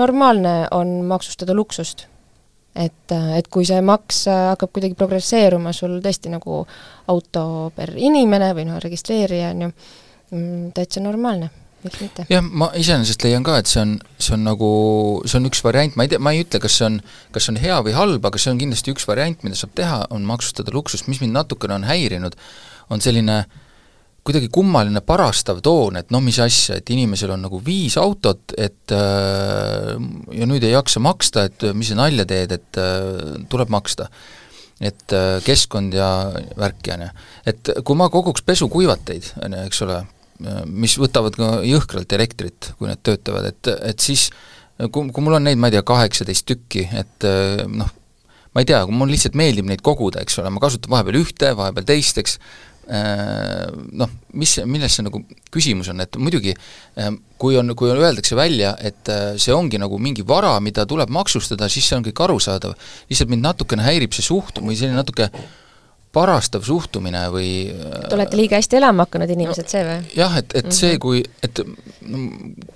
normaalne on maksustada luksust et, et kui see maks hakkab kuidagi progresseeruma sul tõesti nagu auto per inimene või noh, registreerija, on ju, mm, täitsa normaalne, miks mitte. jah, ma iseenesest leian ka, et see on, see on nagu, see on üks variant, ma ei tea, ma ei ütle, kas see on, kas see on hea või halb, aga see on kindlasti üks variant, mida saab teha, on maksustada luksust, mis mind natukene on häirinud, on selline äh, kuidagi kummaline parastav toon, et no mis asja, et inimesel on nagu viis autot, et äh, ja nüüd ei jaksa maksta, et mis sa nalja teed, et äh, tuleb maksta. et äh, keskkond ja värki, on ju. et kui ma koguks pesukuivateid, on ju, eks ole, mis võtavad ka jõhkralt elektrit, kui need töötavad, et, et siis kui, kui mul on neid, ma ei tea, kaheksateist tükki, et noh, ma ei tea, kui mul lihtsalt meeldib neid koguda, eks ole, ma kasutan vahepeal ühte, vahepeal teist, eks, noh, mis, milles see nagu küsimus on, et muidugi äh, kui on, kui on, öeldakse välja, et äh, see ongi nagu mingi vara, mida tuleb maksustada, siis see on kõik arusaadav. lihtsalt mind natukene häirib see suht- või selline natuke parastav suhtumine või Te olete liiga hästi elama hakanud inimesed no,, see või? jah, et, et mm -hmm. see, mhm. kui, et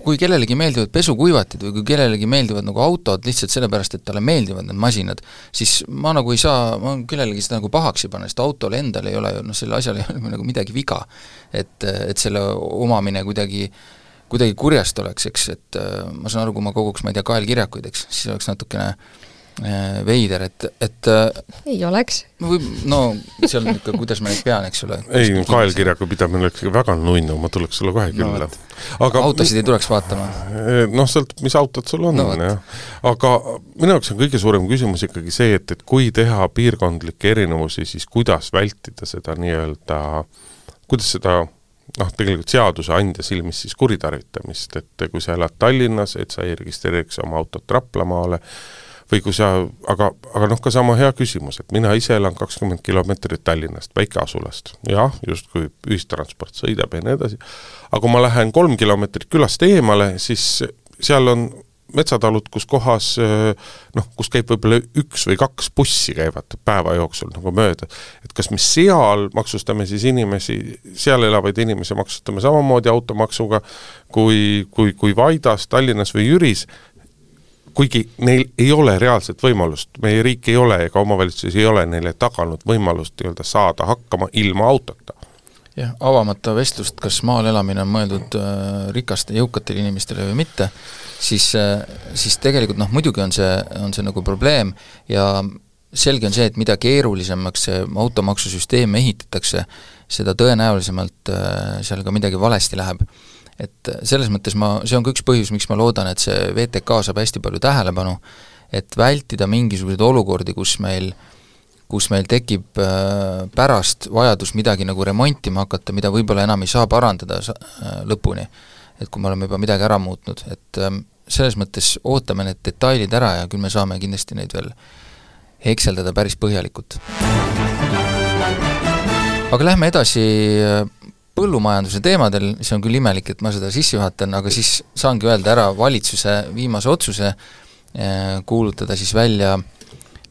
kui kellelegi meeldivad pesukuivatid või kui kellelegi meeldivad nagu autod lihtsalt sellepärast, et talle meeldivad need masinad, siis ma nagu ei saa, ma kellelegi seda nagu pahaks ei pane, sest autol endal ei ole ju noh, sellel asjal ei ole nagu midagi viga. et, et selle omamine kuidagi kuidagi kurjast oleks, eks, et ma saan aru, kui ma koguks, ma ei tea, kaelkirjakuid, eks, siis oleks natukene äh, Äh, veider, et, et äh, ei oleks. või no seal ikka, kuidas ma neid pean, eks ole. ei, kaelkirjaga pidamine oleks väga nunnu, ma tuleks sulle kohe külla no,. aga autosid ei tuleks vaatama? Äh, noh, sõltub, mis autod sul on no,, jah. aga minu jaoks on kõige suurem küsimus ikkagi see, et, et kui teha piirkondlikke erinevusi, siis kuidas vältida seda nii-öelda, kuidas seda noh, tegelikult seadusandja silmis siis kuritarvitamist, et kui sa elad Tallinnas, et sa ei registreeriks oma autot Raplamaale, või kui sa, aga, aga noh, ka sama hea küsimus, et mina ise elan kakskümmend kilomeetrit Tallinnast, väikeasulast. jah, justkui ühistransport sõidab ja nii edasi, aga kui ma lähen kolm kilomeetrit külast eemale, siis seal on metsatalud, kus kohas noh, kus käib võib-olla üks või kaks bussi käivad päeva jooksul nagu mööda, et kas me seal maksustame siis inimesi, seal elavaid inimesi maksustame samamoodi automaksuga kui, kui, kui Vaidas, Tallinnas või Jüris, kuigi neil ei ole reaalset võimalust, meie riik ei ole ega omavalitsus ei ole neile taganud võimalust nii-öelda saada hakkama ilma autota jah, avamata vestlust, kas maal elamine on mõeldud äh, rikaste, jõukatele inimestele või mitte, siis äh,, siis tegelikult noh, muidugi on see, on see nagu probleem ja selge on see, et mida keerulisemaks see automaksusüsteem ehitatakse, seda tõenäolisemalt äh, seal ka midagi valesti läheb. Et selles mõttes ma, see on ka üks põhjus, miks ma loodan, et see VTK saab hästi palju tähelepanu, et vältida mingisuguseid olukordi, kus meil äh, kus meil tekib äh, pärast vajadus midagi nagu remontima hakata, mida võib-olla enam ei saa parandada äh, lõpuni. et kui me oleme juba midagi ära muutnud, et ähm, selles mõttes ootame need detailid ära ja küll me saame kindlasti neid veel hekseldada päris põhjalikult. aga lähme edasi äh, põllumajanduse teemadel, see on küll imelik, et ma seda sisse juhatan, aga siis saangi öelda ära valitsuse viimase otsuse, kuulutada siis välja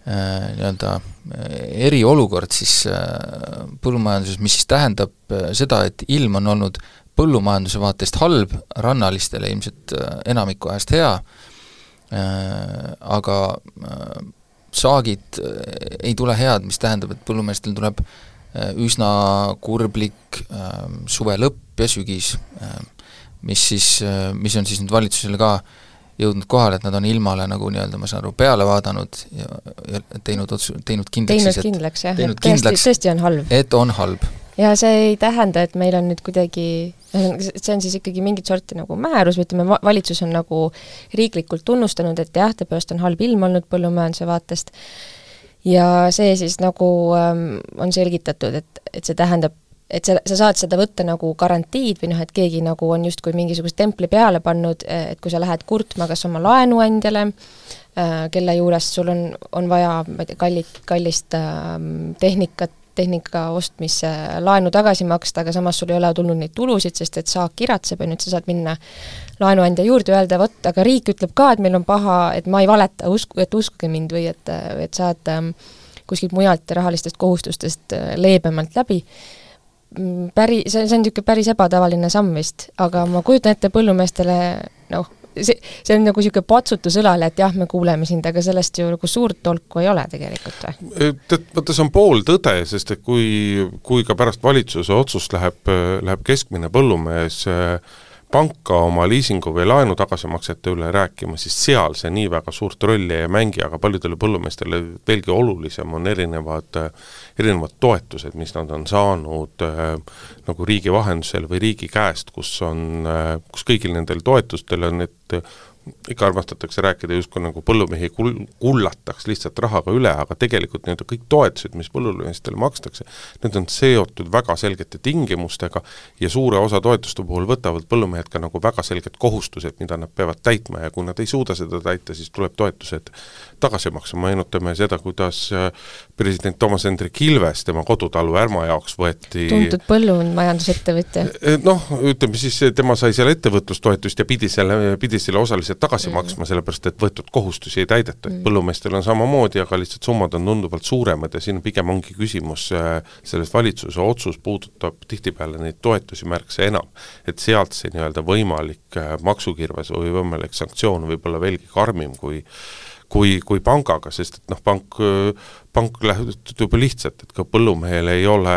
nii-öelda Äh, eriolukord siis äh, põllumajanduses, mis siis tähendab äh, seda, et ilm on olnud põllumajanduse vaatest halb, rannalistele ilmselt enamiku ajast hea, aga saagid ei tule head, mis tähendab, et põllumeestel tuleb üsna kurblik suve lõpp ja sügis, mis siis, mis on siis nüüd valitsusele ka äh, jõudnud kohale, et nad on ilmale nagu nii-öelda, ma saan aru, peale vaadanud ja, ja teinud otsu-, teinud kindlaks teinud kindlaks jah, et tõesti, tõesti on halb. et on halb. ja see ei tähenda, et meil on nüüd kuidagi, see on siis ikkagi mingit sorti nagu määrus või ütleme, valitsus on nagu riiklikult tunnustanud, et jah, tõepoolest on halb ilm olnud põllumajanduse vaatest, ja see siis nagu ähm, on selgitatud, et, et see tähendab et sa, sa saad seda võtta nagu garantiid või noh, et keegi nagu on justkui mingisugust templi peale pannud, et kui sa lähed kurtma kas oma laenuandjale, äh, kelle juures sul on, on vaja, ma ei tea, kallit, kallist äh, tehnikat, tehnika ostmisse laenu tagasi maksta, aga samas sul ei ole tulnud neid tulusid, sest et saak kiratseb ja nüüd sa saad minna laenuandja juurde, öelda vot, aga riik ütleb ka, et meil on paha, et ma ei valeta, usku, et uskuge mind või et, et saad ähm, kuskilt mujalt rahalistest kohustustest äh, leebemalt läbi Mm, päri-, see, see on niisugune päris ebatavaline samm vist, aga ma kujutan ette põllumeestele noh, see, see on nagu niisugune patsutus õlale, et jah, me kuuleme sind, aga sellest ju nagu suurt tolku ei ole tegelikult või? tead, vaata see on pooltõde, sest et kui, kui ka pärast valitsuse otsust läheb, läheb keskmine põllumees äh, panka oma liisingu või laenu tagasimaksete üle rääkima, siis seal see nii väga suurt rolli ei mängi, aga paljudele põllumeestele veelgi olulisem on erinevad, erinevad toetused, mis nad on saanud äh, nagu riigi vahendusel või riigi käest, kus on äh,, kus kõigil nendel toetustel on need ikka armastatakse rääkida justkui nagu põllumehi kul-, kullataks lihtsalt rahaga üle, aga tegelikult nii-öelda kõik toetused, mis põllumeestele makstakse, need on seotud väga selgete tingimustega ja suure osa toetuste puhul võtavad põllumehed ka nagu väga selged kohustused, mida nad peavad täitma ja kui nad ei suuda seda täita, siis tuleb toetused tagasi maksa, meenutame seda, kuidas äh, president Toomas Hendrik Ilves tema kodutalu Ärma jaoks võeti tuntud põllumajandusettevõtja. Äh, noh, ütleme siis, tema sai seal ettevõtlustoetust ja pidi selle, pidi selle osaliselt osaliselt tagasi mm. maksma, sellepärast et võetud kohustusi ei täideta, et mm. põllumeestel on samamoodi, aga lihtsalt summad on tunduvalt suuremad ja siin pigem ongi küsimus äh, selles valitsuse otsus puudutab tihtipeale neid toetusi märksa enam. et sealt see nii-öelda võimalik äh, maksukirves või võimalik sanktsioon võib olla veelgi karmim kui kui, kui pangaga, sest et noh, pank, pank lähtub lihtsalt, et ka põllumehel ei ole,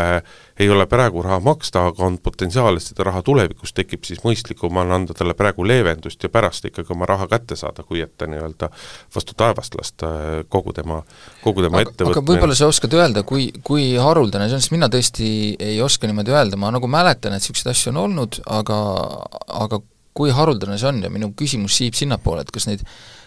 ei ole praegu raha maksta, aga on potentsiaal, et seda raha tulevikus tekib, siis mõistlikum on anda talle praegu leevendust ja pärast ikkagi oma raha kätte saada, kui et nii-öelda vastu taevast lasta kogu tema, kogu tema ettevõtmine. aga võib-olla sa oskad öelda, kui, kui haruldane see on, sest mina tõesti ei oska niimoodi öelda, ma nagu mäletan, et niisuguseid asju on olnud, aga, aga kui haruldane see on ja minu küsimus siib sinnapoole, et kas neid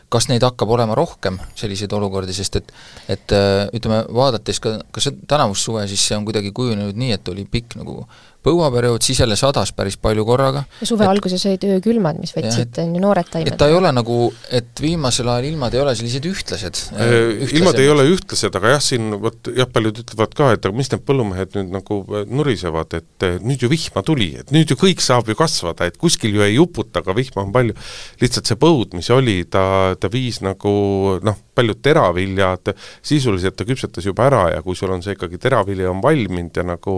kas neid hakkab olema rohkem, selliseid olukordi, sest et et ütleme, vaadates ka, ka see tänavust suve, siis see on kuidagi kujunenud nii, et oli pikk nagu põuaperiood, siis jälle sadas päris palju korraga. ja suve et, alguses olid öökülmad, mis võtsid, on ju, noored taimed. et ta ei ole nagu, et viimasel ajal ilmad ei ole sellised ühtlased, äh, ühtlased.. ilmad ei ole ühtlased, aga jah, siin vot jah, paljud ütlevad ka, et aga mis need põllumehed nüüd nagu äh, nurisevad, et äh, nüüd ju vihma tuli, et nüüd ju kõik saab ju kasvada, et kuskil ju ei uputa, aga vihma on palju. lihtsalt see põud, mis oli, ta, ta viis nagu noh, paljud teraviljad, sisuliselt ta küpsetas juba ära ja kui sul on see ikkagi, teravili on valminud ja nagu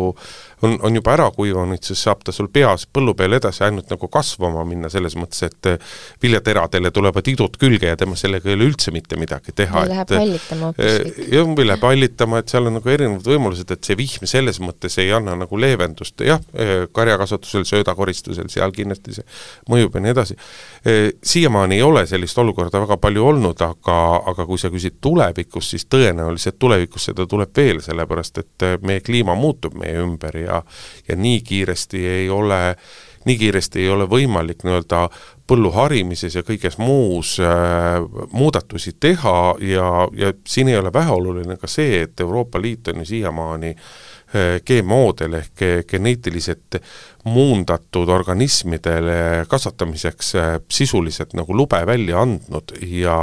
on, on juba ära kuivanud, siis saab ta sul peas põllu peal edasi ainult nagu kasvama minna, selles mõttes, et eh, viljateradele tulevad idud külge ja tema sellega ei ole üldse mitte midagi teha. läheb hallitama hoopiski. jah, või läheb hallitama, et seal on nagu erinevad võimalused, et see vihm selles mõttes ei anna nagu leevendust, jah, eh, karjakasvatusel, söödakoristusel, seal kindlasti see mõjub ja nii edasi. Eh, siiamaani ei ole sellist olukorda väga palju olnud, aga, aga kui sa küsid tulevikus, siis tõenäoliselt tulevikus seda tuleb veel, sellepärast et meie kliima muutub meie ümber ja ja, ja nii kiiresti ei ole, nii kiiresti ei ole võimalik nii-öelda põllu harimises ja kõiges muus äh, muudatusi teha ja, ja siin ei ole väheoluline ka see, et Euroopa Liit on ju siiamaani äh, GMO-del ehk geneetiliselt muundatud organismidele kasvatamiseks äh, sisuliselt nagu lube välja andnud ja,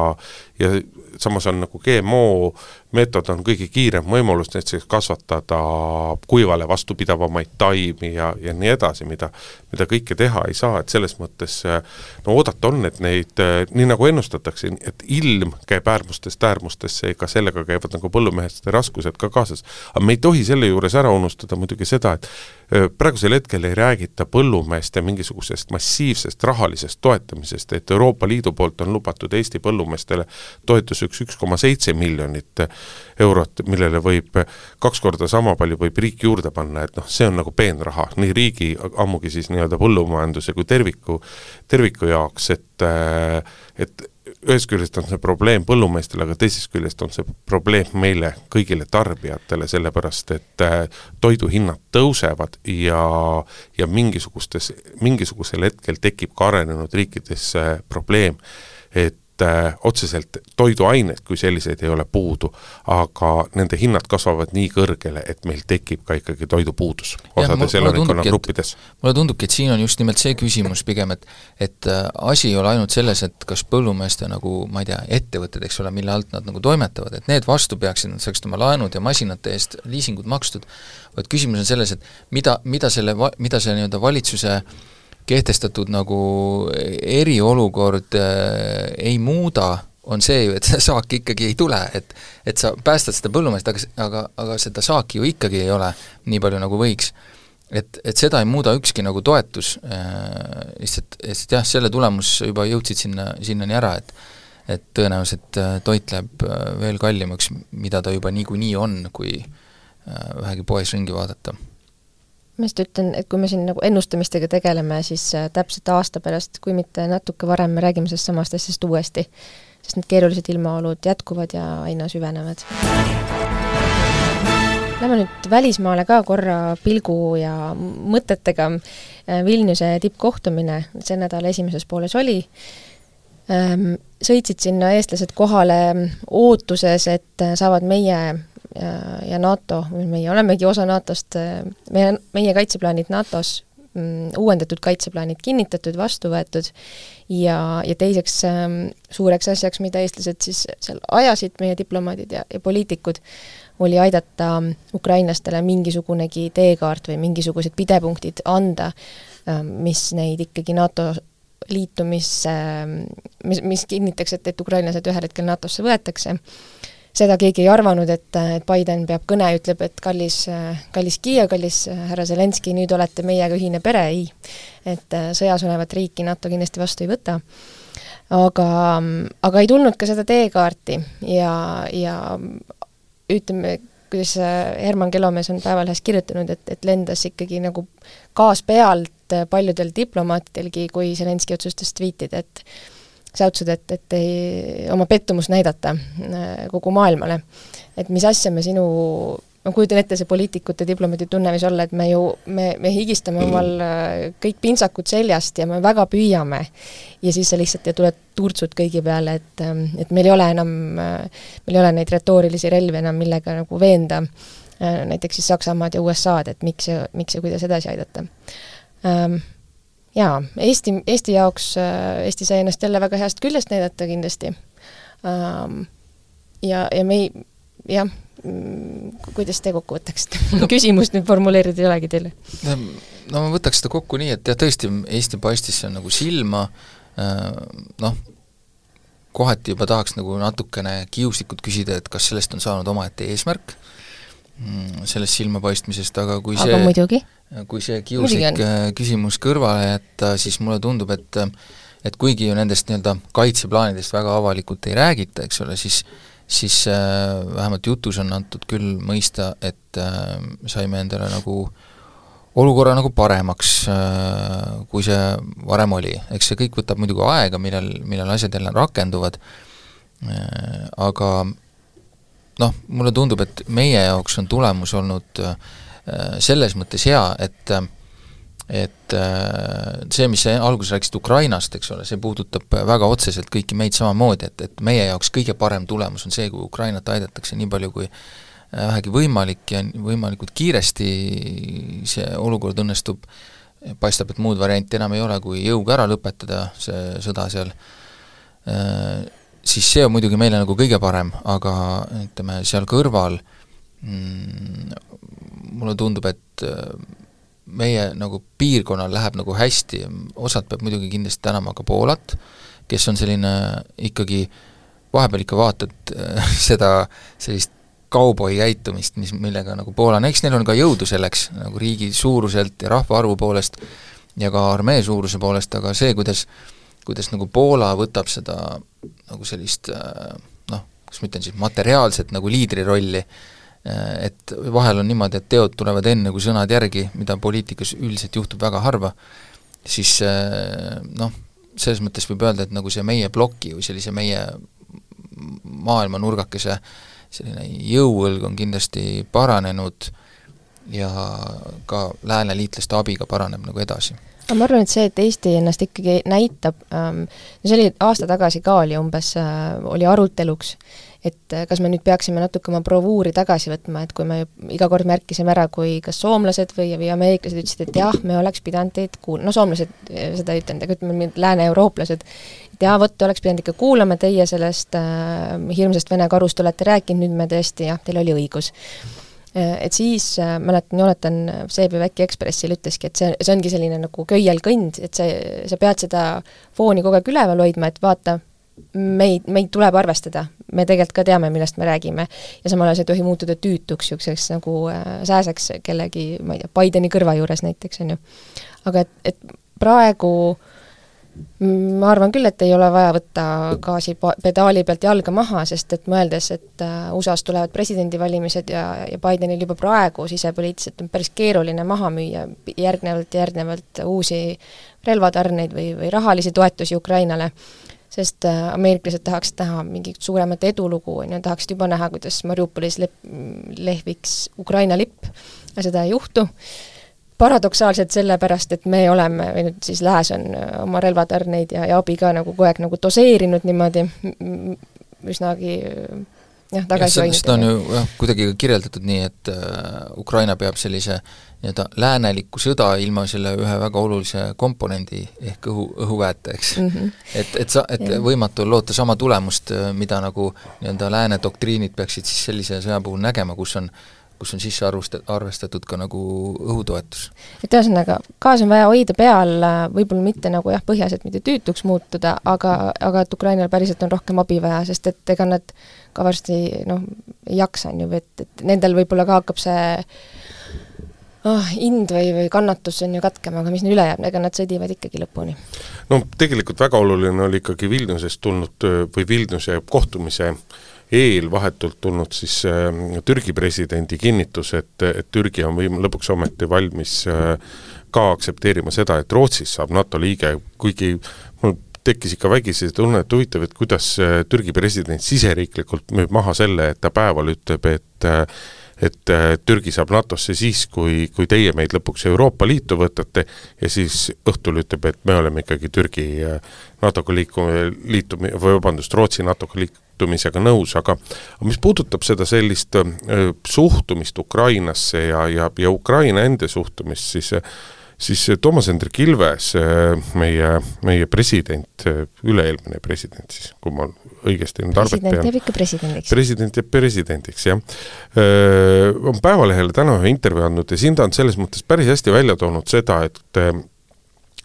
ja samas on nagu GMO meetod on kõige kiirem võimalus näiteks kasvatada kuivale vastupidavamaid taimi ja, ja nii edasi, mida, mida kõike teha ei saa, et selles mõttes no oodata on, et neid, nii nagu ennustatakse, et ilm käib äärmustest äärmustesse, ega sellega käivad nagu põllumeeste raskused ka kaasas. aga me ei tohi selle juures ära unustada muidugi seda, et praegusel hetkel ei räägita põllumeeste mingisugusest massiivsest rahalisest toetamisest, et Euroopa Liidu poolt on lubatud Eesti põllumeestele toetuseks üks koma seitse miljonit eurot, millele võib kaks korda sama palju võib riik juurde panna, et noh, see on nagu peenraha nii riigi, ammugi siis nii-öelda põllumajanduse kui terviku, terviku jaoks, et et ühest küljest on see probleem põllumeestele, aga teisest küljest on see probleem meile kõigile tarbijatele, sellepärast et äh, toiduhinnad tõusevad ja, ja mingisugustes, mingisugusel hetkel tekib ka arenenud riikides äh, probleem, et äh, otseselt toiduained kui selliseid ei ole puudu, aga nende hinnad kasvavad nii kõrgele, et meil tekib ka ikkagi toidupuudus osades elanikkonnagruppides. mulle tundubki, et siin on just nimelt see küsimus pigem, et et äh, asi ei ole ainult selles, et kas põllumeeste nagu ma ei tea, ettevõtted, eks ole, mille alt nad nagu toimetavad, et need vastu peaksid, nad saaksid oma laenud ja masinate eest liisingud makstud, vaid küsimus on selles, et mida, mida selle, mida see nii-öelda valitsuse äh, kehtestatud nagu eriolukord äh, ei muuda, on see ju, et seda saaki ikkagi ei tule, et et sa päästad seda põllumeest, aga, aga, aga seda saaki ju ikkagi ei ole nii palju, nagu võiks. et, et seda ei muuda ükski nagu toetus äh,, lihtsalt, lihtsalt jah, selle tulemus juba jõudsid sinna, sinnani ära, et et tõenäoliselt äh, toit läheb äh, veel kallimaks, mida ta juba niikuinii on, kui äh, vähegi poes ringi vaadata ma just ütlen, et kui me siin nagu ennustamistega tegeleme, siis äh, täpselt aasta pärast, kui mitte natuke varem, me räägime sellest samast asjast uuesti. sest need keerulised ilmaolud jätkuvad ja aina süvenevad. Lähme nüüd välismaale ka korra pilgu ja mõtetega. Äh, Vilniuse tippkohtumine see nädala esimeses pooles oli ähm, sõitsid sinna eestlased kohale ootuses, et äh, saavad meie ja, NATO, meie olemegi osa NATO-st, meie, meie kaitseplaanid NATO-s, mm, uuendatud kaitseplaanid kinnitatud, vastu võetud ja, ja teiseks ähm, suureks asjaks, mida eestlased siis seal ajasid, meie diplomaadid ja, ja poliitikud, oli aidata ukrainlastele mingisugunegi teekaart või mingisugused pidepunktid anda, ähm, mis neid ikkagi NATO liitumisse, mis, mis kinnitaks, et, et ukrainlased ühel hetkel NATO-sse võetakse seda keegi ei arvanud, et, et Biden peab kõne, ütleb, et kallis, kallis Kiiev, kallis härra Zelenskõi, nüüd olete meiega ühine pere, ei. et äh, sõjas olevat riiki NATO kindlasti vastu ei võta. aga, aga ei tulnud ka seda teekaarti ja, ja ütleme, kuidas äh, Herman Kelomees on Päevalehes kirjutanud, et, et lendas ikkagi nagu gaas pealt paljudel diplomaatidelgi, kui Zelenskõi otsustas tweetida, et säutsud, et, et ei, oma pettumust näidata äh, kogu maailmale. et mis asja me sinu ma kujutan ette, see poliitikute diplomaadi tunne võis olla, et me ju, me, me higistame omal äh, kõik pintsakud seljast ja me väga püüame. ja siis sa lihtsalt tuled turtsud kõigi peale, et, ähm, et meil ei ole enam, äh, meil ei ole neid retoorilisi relvi enam, millega nagu veenda näiteks siis Saksamaad ja USA-d, et miks ja, miks ja kuidas edasi aidata. Jaa, Eesti, Eesti jaoks, Eesti sai ennast jälle väga heast küljest näidata kindlasti. Ähm, ja, ja me ei, jah Mm, kuidas te kokku võtaksite [LAUGHS] no.? küsimust nüüd formuleerida ei olegi teile. no ma võtaks seda kokku nii, et jah, tõesti, Eesti paistis nagu silma, äh, noh, kohati juba tahaks nagu natukene kiuslikult küsida, et kas sellest on saanud omaette eesmärk, sellest silmapaistmisest, aga kui aga see muidugi. kui see kiuslik äh, küsimus kõrvale jätta, siis mulle tundub, et et kuigi ju nendest nii-öelda kaitseplaanidest väga avalikult ei räägita, eks ole, siis siis äh, vähemalt jutus on antud küll mõista, et äh, saime endale nagu olukorra nagu paremaks äh,, kui see varem oli. eks see kõik võtab muidugi aega, millal, millal asjad jälle rakenduvad äh,, aga noh, mulle tundub, et meie jaoks on tulemus olnud äh, selles mõttes hea, et et äh, see, mis sa alguses rääkisid Ukrainast, eks ole, see puudutab väga otseselt kõiki meid samamoodi, et, et meie jaoks kõige parem tulemus on see, kui Ukrainat aidatakse nii palju kui äh, vähegi võimalik ja võimalikult kiiresti see olukord õnnestub, paistab, et muud varianti enam ei ole, kui jõuga ära lõpetada see sõda seal, siis see on muidugi meile nagu kõige parem, aga ütleme, seal kõrval mm, mulle tundub, et meie nagu piirkonnal läheb nagu hästi, osad peab muidugi kindlasti tänama ka Poolat, kes on selline ikkagi, vahepeal ikka vaatad äh, [LAUGHS] seda sellist kauboi käitumist, mis, millega nagu Poola, no eks neil on ka jõudu selleks, nagu riigi suuruselt ja rahvaarvu poolest ja ka armee suuruse poolest, aga see, kuidas kuidas nagu Poola võtab seda nagu sellist äh, noh, kuidas ma ütlen siis, materiaalset nagu liidri rolli äh, et vahel on niimoodi, et teod tulevad enne kui sõnad järgi, mida poliitikas üldiselt juhtub väga harva, siis äh, noh, selles mõttes võib öelda, et nagu see meie ploki või sellise meie maailma nurgakese selline jõuõlg on kindlasti paranenud ja ka lääneliitlaste abiga paraneb nagu edasi ma arvan, et see, et Eesti ennast ikkagi näitab ähm,, no see oli aasta tagasi ka oli umbes äh,, oli aruteluks et äh, kas me nüüd peaksime natuke oma bravuuri tagasi võtma, et kui me iga kord märkisime ära, kui kas soomlased või, või ameeriklased ütlesid, et jah, me oleks pidanud teid kuul-, no soomlased äh, seda ei ütelnud, aga ütleme, lääne-eurooplased, et jaa, vot, oleks pidanud ikka kuulama, teie sellest äh, hirmsast Vene karust olete rääkinud, nüüd me tõesti, jah, teil oli õigus et siis äh, mäletan, Jonathan Seebi Väki Ekspressil ütleski, et see, see ongi selline nagu köielkõnd, et see, sa pead seda fooni kogu aeg üleval hoidma, et vaata, meid, meid tuleb arvestada, me tegelikult ka teame, millest me räägime. ja samal ajal see ei tohi muutuda tüütuks niisuguseks nagu äh, sääseks kellegi, ma ei tea, Bideni kõrva juures näiteks, on ju. aga et, et praegu ma arvan küll, et ei ole vaja võtta gaasi pedaali pealt jalga maha, sest et mõeldes, et äh, USA-s tulevad presidendivalimised ja, ja Bidenil juba praegu sisepoliitiliselt on päris keeruline maha müüa järgnevalt ja järgnevalt uusi relvatarneid või, või rahalisi toetusi Ukrainale sest äh, ameeriklased tahaksid näha mingit suuremat edulugu, on ju, tahaksid juba näha, kuidas Mariupolis lep-, lehviks Ukraina lipp, aga seda ei juhtu, paradoksaalselt sellepärast, et me oleme, või nüüd siis Lääs on äh, oma relvatarneid ja, ja abi ka nagu kogu aeg nagu doseerinud niimoodi üsnagi jah, tagasihoidnud. seda on ju jah, kuidagi kirjeldatud nii, et äh, Ukraina peab sellise nii-öelda läänelikku sõda ilma selle ühe väga olulise komponendi ehk õhu, õhuväeta, eks mm. -hmm. et, et sa, et ja. võimatu on loota sama tulemust, äh, mida nagu nii-öelda lääne doktriinid peaksid siis sellise sõja puhul nägema, kus on kus on sisse arvust-, arvestatud ka nagu õhutoetus. et ühesõnaga, gaas on vaja hoida peal, võib-olla mitte nagu jah, põhjaselt mitte tüütuks muutuda, aga, aga et Ukrainal päriselt on rohkem abi vaja, sest et ega nad ka varsti noh, ei jaksa, on ju, et, et nendel võib-olla ka hakkab see oh, ind või, või kannatus on ju katkema, aga mis neil üle jääb, ega nad sõdivad ikkagi lõpuni. no tegelikult väga oluline oli ikkagi Vilniusest tulnud või Vilniuse kohtumise eel vahetult tulnud siis äh, Türgi presidendi kinnitus, et, et Türgi on võim-, lõpuks ometi valmis äh, ka aktsepteerima seda, et Rootsist saab NATO liige, kuigi mul tekkis ikka vägisi tunne, et huvitav, et kuidas äh, Türgi president siseriiklikult müüb maha selle, et ta päeval ütleb, et et Türgi saab NATO-sse siis, kui, kui teie meid lõpuks Euroopa Liitu võtate ja siis õhtul ütleb, et me oleme ikkagi Türgi NATO-ga liiku-, liitumi-, või vabandust, Rootsi NATO-ga liitumisega nõus, aga mis puudutab seda sellist suhtumist Ukrainasse ja, ja, ja Ukraina enda suhtumist, siis siis Toomas Hendrik Ilves, meie, meie president, üle-eelmine president siis, kui ma õigesti president jääb ikka presidendiks. president jääb presidendiks, jah. on Päevalehele täna ühe intervjuu andnud ja siin ta on selles mõttes päris hästi välja toonud seda, et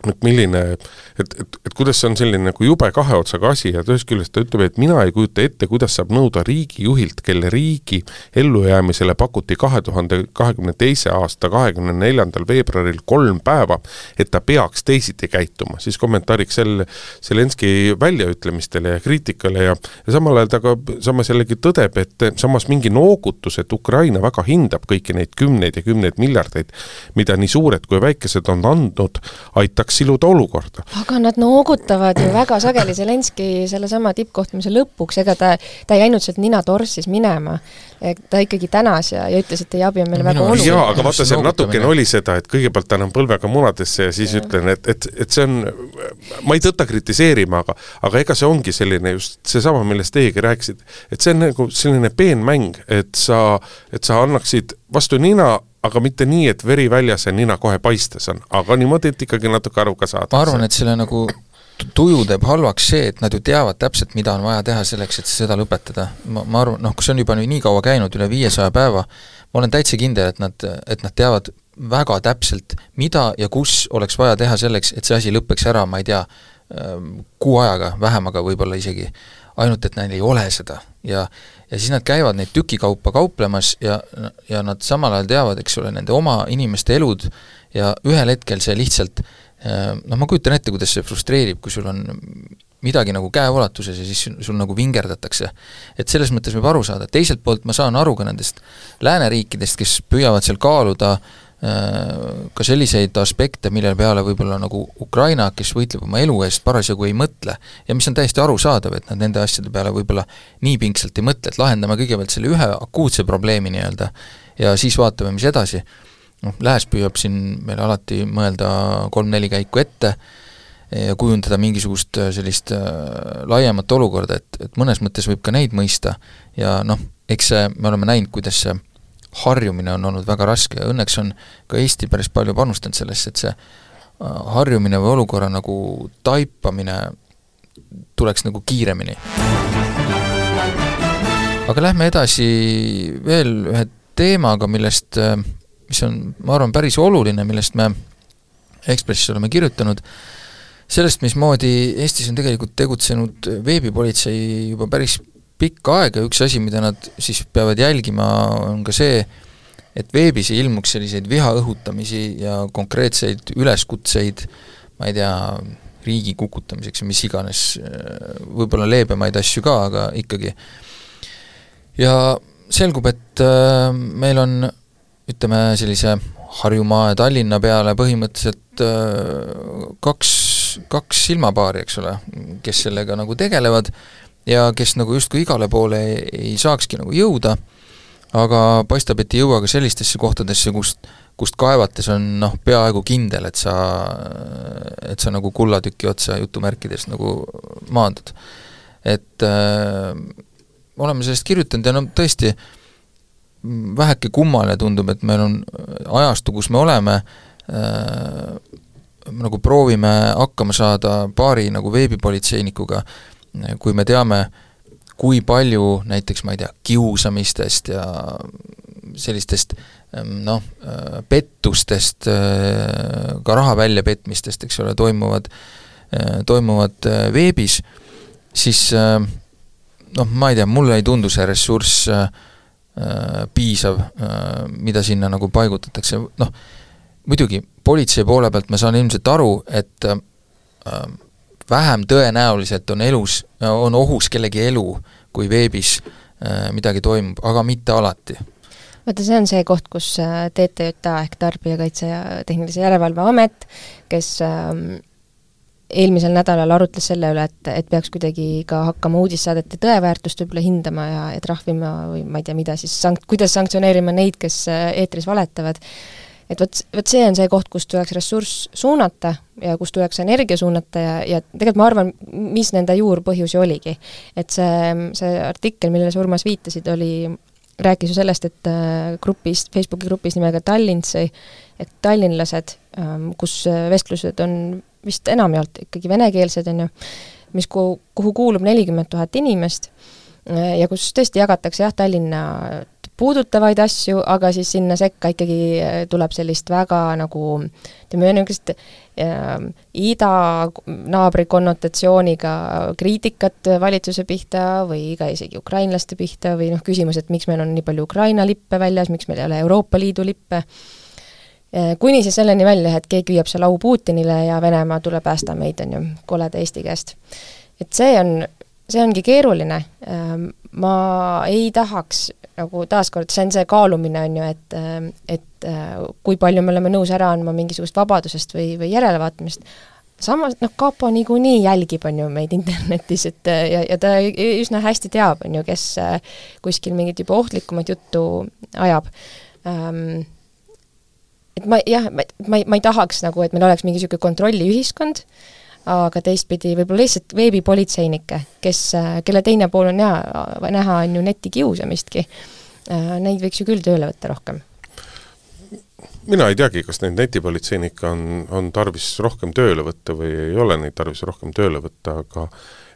et milline, et, et, et kuidas see on selline nagu jube kahe otsaga asi ja ühest küljest ta ütleb, et mina ei kujuta ette, kuidas saab nõuda riigijuhilt, kelle riigi ellujäämisele pakuti kahe tuhande kahekümne teise aasta kahekümne neljandal veebruaril kolm päeva, et ta peaks teisiti käituma, siis kommentaariks sel-, Zelenski väljaütlemistele ja kriitikale ja ja samal ajal ta ka samas jällegi tõdeb, et samas mingi noogutus, et Ukraina väga hindab kõiki neid kümneid ja kümneid miljardeid, mida nii suured kui väikesed on andnud, aitaks aitaks siluda olukorda. aga nad noogutavad ju väga sageli, Zelenski sellesama tippkohtumise lõpuks, ega ta, ta ei läinud sealt nina torssis minema. ta ikkagi tänas ja, ja ütles, et teie abi on meile väga oluline. jaa, aga vaata, seal natukene oli seda, et kõigepealt annan põlvega munadesse ja siis ja. ütlen, et, et, et see on, ma ei tõtta kritiseerima, aga aga ega see ongi selline just seesama, millest teiegi rääkisite, et see on nagu selline peenmäng, et sa, et sa annaksid vastu nina aga mitte nii, et veri väljas ja nina kohe paistes on, aga niimoodi, et ikkagi natuke aru ka saada. ma arvan, et selle nagu tuju teeb halvaks see, et nad ju teavad täpselt, mida on vaja teha selleks, et seda lõpetada. ma, ma arvan, noh, kui see on juba nii kaua käinud, üle viiesaja päeva, ma olen täitsa kindel, et nad, et nad teavad väga täpselt, mida ja kus oleks vaja teha selleks, et see asi lõpeks ära, ma ei tea, kuu ajaga, vähemaga võib-olla isegi ainult et neil ei ole seda ja, ja siis nad käivad neid tükikaupa kauplemas ja, ja nad samal ajal teavad, eks ole, nende oma inimeste elud ja ühel hetkel see lihtsalt noh, ma kujutan ette, kuidas see frustreerib, kui sul on midagi nagu käeulatuses ja siis sul nagu vingerdatakse. et selles mõttes võib aru saada, teiselt poolt ma saan aru ka nendest lääneriikidest, kes püüavad seal kaaluda Äh, ka selliseid aspekte, mille peale võib-olla nagu Ukraina, kes võitleb oma elu eest, parasjagu ei mõtle. ja mis on täiesti arusaadav, et nad nende asjade peale võib-olla nii pingsalt ei mõtle, et lahendame kõigepealt selle ühe akuutse probleemi nii-öelda ja siis vaatame, mis edasi. noh, Lääs püüab siin meil alati mõelda kolm-neli käiku ette ja kujundada mingisugust äh, sellist äh, laiemat olukorda, et, et mõnes mõttes võib ka neid mõista ja noh, eks see, me oleme näinud, kuidas see harjumine on olnud väga raske ja õnneks on ka Eesti päris palju panustanud sellesse, et see äh, harjumine või olukorra nagu taipamine tuleks nagu kiiremini. aga lähme edasi veel ühe teemaga, millest, äh, mis on, ma arvan, päris oluline, millest me Ekspressis oleme kirjutanud, sellest, mismoodi Eestis on tegelikult tegutsenud veebipolitsei juba päris pikka aega, üks asi, mida nad siis peavad jälgima, on ka see, et veebis ei ilmuks selliseid viha õhutamisi ja konkreetseid üleskutseid, ma ei tea, riigi kukutamiseks ja mis iganes, võib-olla leebemaid asju ka, aga ikkagi. ja selgub, et äh, meil on ütleme, sellise Harjumaa ja Tallinna peale põhimõtteliselt äh, kaks, kaks silmapaari, eks ole, kes sellega nagu tegelevad ja kes nagu justkui igale poole ei, ei saakski nagu jõuda, aga paistab, et ei jõua ka sellistesse kohtadesse, kust, kust kaevates on noh, peaaegu kindel, et sa, et sa nagu kullatüki otsa jutumärkides nagu maandud. et äh, oleme sellest kirjutanud ja no tõesti, väheke kummaline tundub, et meil on ajastu, kus me oleme äh,, nagu proovime hakkama saada paari nagu veebipolitseinikuga, kui me teame, kui palju näiteks, ma ei tea, kiusamistest ja sellistest ehm, noh, äh, pettustest, äh, ka raha väljapetmistest, eks ole, toimuvad, äh, toimuvad veebis, siis noh, ma ei tea, mulle ei tundu see ressurss piisav, mida sinna nagu paigutatakse, noh, muidugi politsei poole pealt ma saan ilmselt aru, et vähem tõenäoliselt on elus, on ohus kellegi elu, kui veebis äh, midagi toimub, aga mitte alati vaata, see on see koht, kus äh, TTJA ehk Tarbijakaitse ja Tehnilise Järelevalve Amet, kes ähm, eelmisel nädalal arutles selle üle, et, et peaks kuidagi ka hakkama uudissaadete tõeväärtust võib-olla hindama ja, ja trahvima või ma ei tea, mida siis sank-, kuidas sanktsioneerima neid, kes äh, eetris valetavad. Et vot, vot see on see koht, kus tuleks ressurss suunata ja kus tuleks energia suunata ja, ja tegelikult ma arvan, mis nende juurpõhjusi oligi. et see, see artikkel, millele sa, Urmas, viitasid, oli rääkis ju sellest, et äh, grupis, Facebooki grupis nimega Tallinsi, et tallinlased, ähm, kus äh, vestlused on vist enamjaolt ikkagi venekeelsed, on ju, mis, kuhu, kuhu kuulub nelikümmend tuhat inimest äh, ja kus tõesti jagatakse jah, Tallinna puudutavaid asju, aga siis sinna sekka ikkagi tuleb sellist väga nagu ütleme, niisugust äh, idanaabri konnotatsiooniga kriitikat valitsuse pihta või ka isegi ukrainlaste pihta või noh, küsimus, et miks meil on nii palju Ukraina lippe väljas, miks meil ei ole Euroopa Liidu lippe äh,, kuni siis selleni välja, et keegi viib seal au Putinile ja Venemaa, tule päästa meid, on ju, koleda Eesti käest. et see on, see ongi keeruline äh,, ma ei tahaks nagu taaskord, see on see kaalumine, on ju, et et kui palju me oleme nõus ära andma mingisugust vabadusest või, või järelevaatamist, samas noh, kapo niikuinii jälgib, on ju, meid internetis, et ja, ja ta üsna hästi teab, on ju, kes kuskil mingit juba ohtlikumat juttu ajab ähm,. Et ma jah, ma, ma ei, ma ei tahaks nagu, et meil oleks mingi niisugune kontrolliühiskond, aga teistpidi võib-olla lihtsalt veebipolitseinikke, kes, kelle teine pool on hea, näha on ju netikiusamistki, neid võiks ju küll tööle võtta rohkem. Mina ei teagi, kas neid netipolitseinikke on, on tarvis rohkem tööle võtta või ei ole neid tarvis rohkem tööle võtta, aga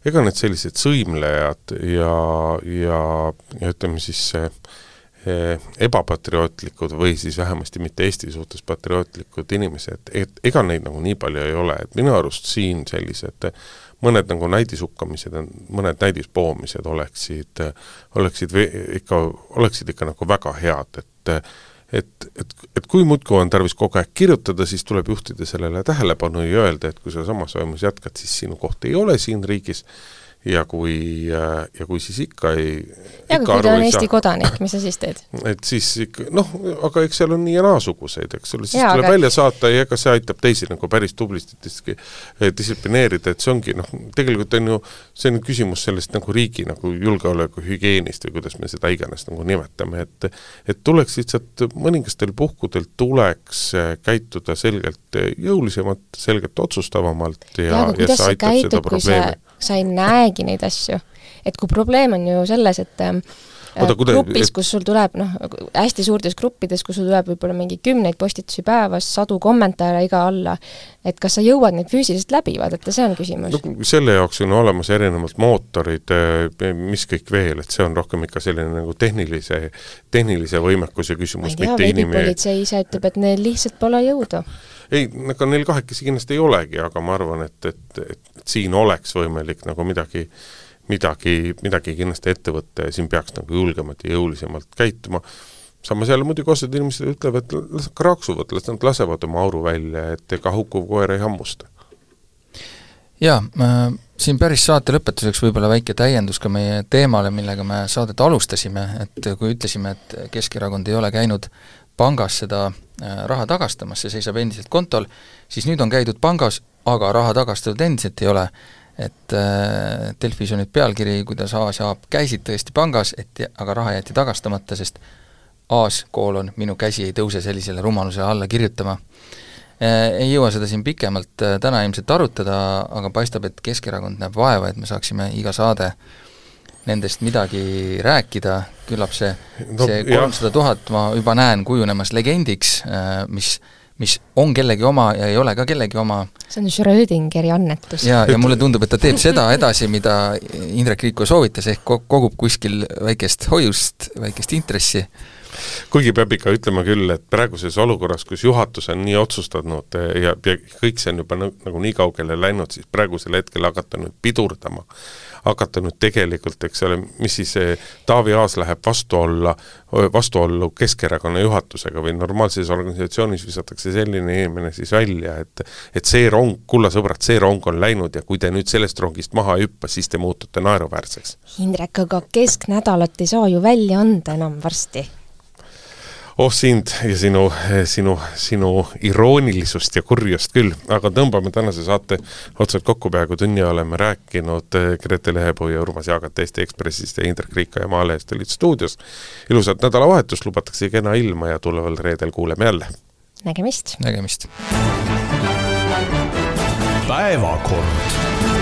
ega need sellised sõimlejad ja, ja, ja ütleme siis see Eh, ebapatriootlikud või siis vähemasti mitte Eesti suhtes patriootlikud inimesed, et ega neid nagu nii palju ei ole, et minu arust siin sellised mõned nagu näidisukkamised, mõned näidispoomised oleksid, oleksid ikka, oleksid ikka nagu väga head, et et, et, et kui muudkui on tarvis kogu aeg kirjutada, siis tuleb juhtida sellele tähelepanu ja öelda, et kui sa samas vaimus jätkad, siis sinu koht ei ole siin riigis ja kui, ja kui siis ikka ei ja aga kui ta on Eesti saa, kodanik, mis sa siis teed? [LAUGHS] et siis ikka noh, aga eks seal on nii ja naasuguseid, eks ole, siis ja, tuleb aga... välja saata ja ega see aitab teisi nagu päris tublisti eh, distsiplineerida, et see ongi noh, tegelikult on ju, see on küsimus sellest nagu riigi nagu julgeoleku hügieenist või kuidas me seda iganes nagu nimetame, et et tuleks lihtsalt mõningastel puhkudel tuleks eh, käituda selgelt jõulisemalt, selgelt otsustavamalt ja, ja, ja see aitab käitub, seda probleemi sa ei näegi neid asju. et kui probleem on ju selles, et ähm, Oota, kude, grupis, kus sul tuleb noh, hästi suurtes gruppides, kus sul tuleb võib-olla mingi kümneid postitusi päevas, sadu kommentaare iga alla, et kas sa jõuad neid füüsiliselt läbi vaadata, see on küsimus no,. selle jaoks on olemas erinevad mootorid, äh, mis kõik veel, et see on rohkem ikka selline nagu tehnilise, tehnilise võimekuse küsimus, mitte inimene politsei ise ütleb, et neil lihtsalt pole jõudu ei, ega neil kahekesi kindlasti ei olegi, aga ma arvan, et, et, et, et siin oleks võimalik nagu midagi, midagi, midagi kindlasti ette võtta ja siin peaks nagu julgemalt ja jõulisemalt käituma, samas jälle muidugi osad inimesed ütlevad, las nad kraaksuvad, las nad lasevad oma auru välja, et ega hukkuv koer ei hammusta. jaa äh,, siin päris saate lõpetuseks võib-olla väike täiendus ka meie teemale, millega me saadet alustasime, et kui ütlesime, et Keskerakond ei ole käinud pangas seda äh, raha tagastamas, see seisab endiselt kontol, siis nüüd on käidud pangas, aga raha tagastatud endiselt ei ole. et äh, Delfis on nüüd pealkiri, kuidas Aas ja Aap käisid tõesti pangas, et aga raha jäeti tagastamata, sest Aas, koolon, minu käsi ei tõuse sellisele rumalusele alla kirjutama äh,. Ei jõua seda siin pikemalt äh, täna ilmselt arutada, aga paistab, et Keskerakond näeb vaeva, et me saaksime iga saade äh, nendest midagi rääkida, küllap see no,, see kolmsada tuhat ma juba näen kujunemas legendiks, äh, mis mis on kellegi oma ja ei ole ka kellegi oma. see on Schrödingeri annetus. ja, ja mulle tundub, et ta teeb seda edasi, mida Indrek Riiko soovitas, ehk kogub kuskil väikest hoiust, väikest intressi kuigi peab ikka ütlema küll, et praeguses olukorras, kus juhatus on nii otsustanud ja, ja kõik see on juba nagu nii kaugele läinud, siis praegusel hetkel hakata nüüd pidurdama hakata nüüd tegelikult, eks ole, mis siis Taavi Aas läheb vastu olla, vastuollu Keskerakonna juhatusega või normaalses organisatsioonis visatakse selline inimene siis välja, et et see rong, kulla sõbrad, see rong on läinud ja kui te nüüd sellest rongist maha ei hüppa, siis te muutute naeruväärseks. Indrek, aga kesknädalat ei saa ju välja anda enam varsti oh sind ja sinu, sinu, sinu iroonilisust ja kurjust küll, aga tõmbame tänase saate otsad kokku, peaaegu tunni oleme rääkinud Grete Lehepuu ja Urmas Jaagat Eesti Ekspressist ja Indrek Riika ja Maalehest olid stuudios. ilusat nädalavahetust, lubatakse kena ilma ja tuleval reedel kuuleme jälle. nägemist! nägemist! päevakord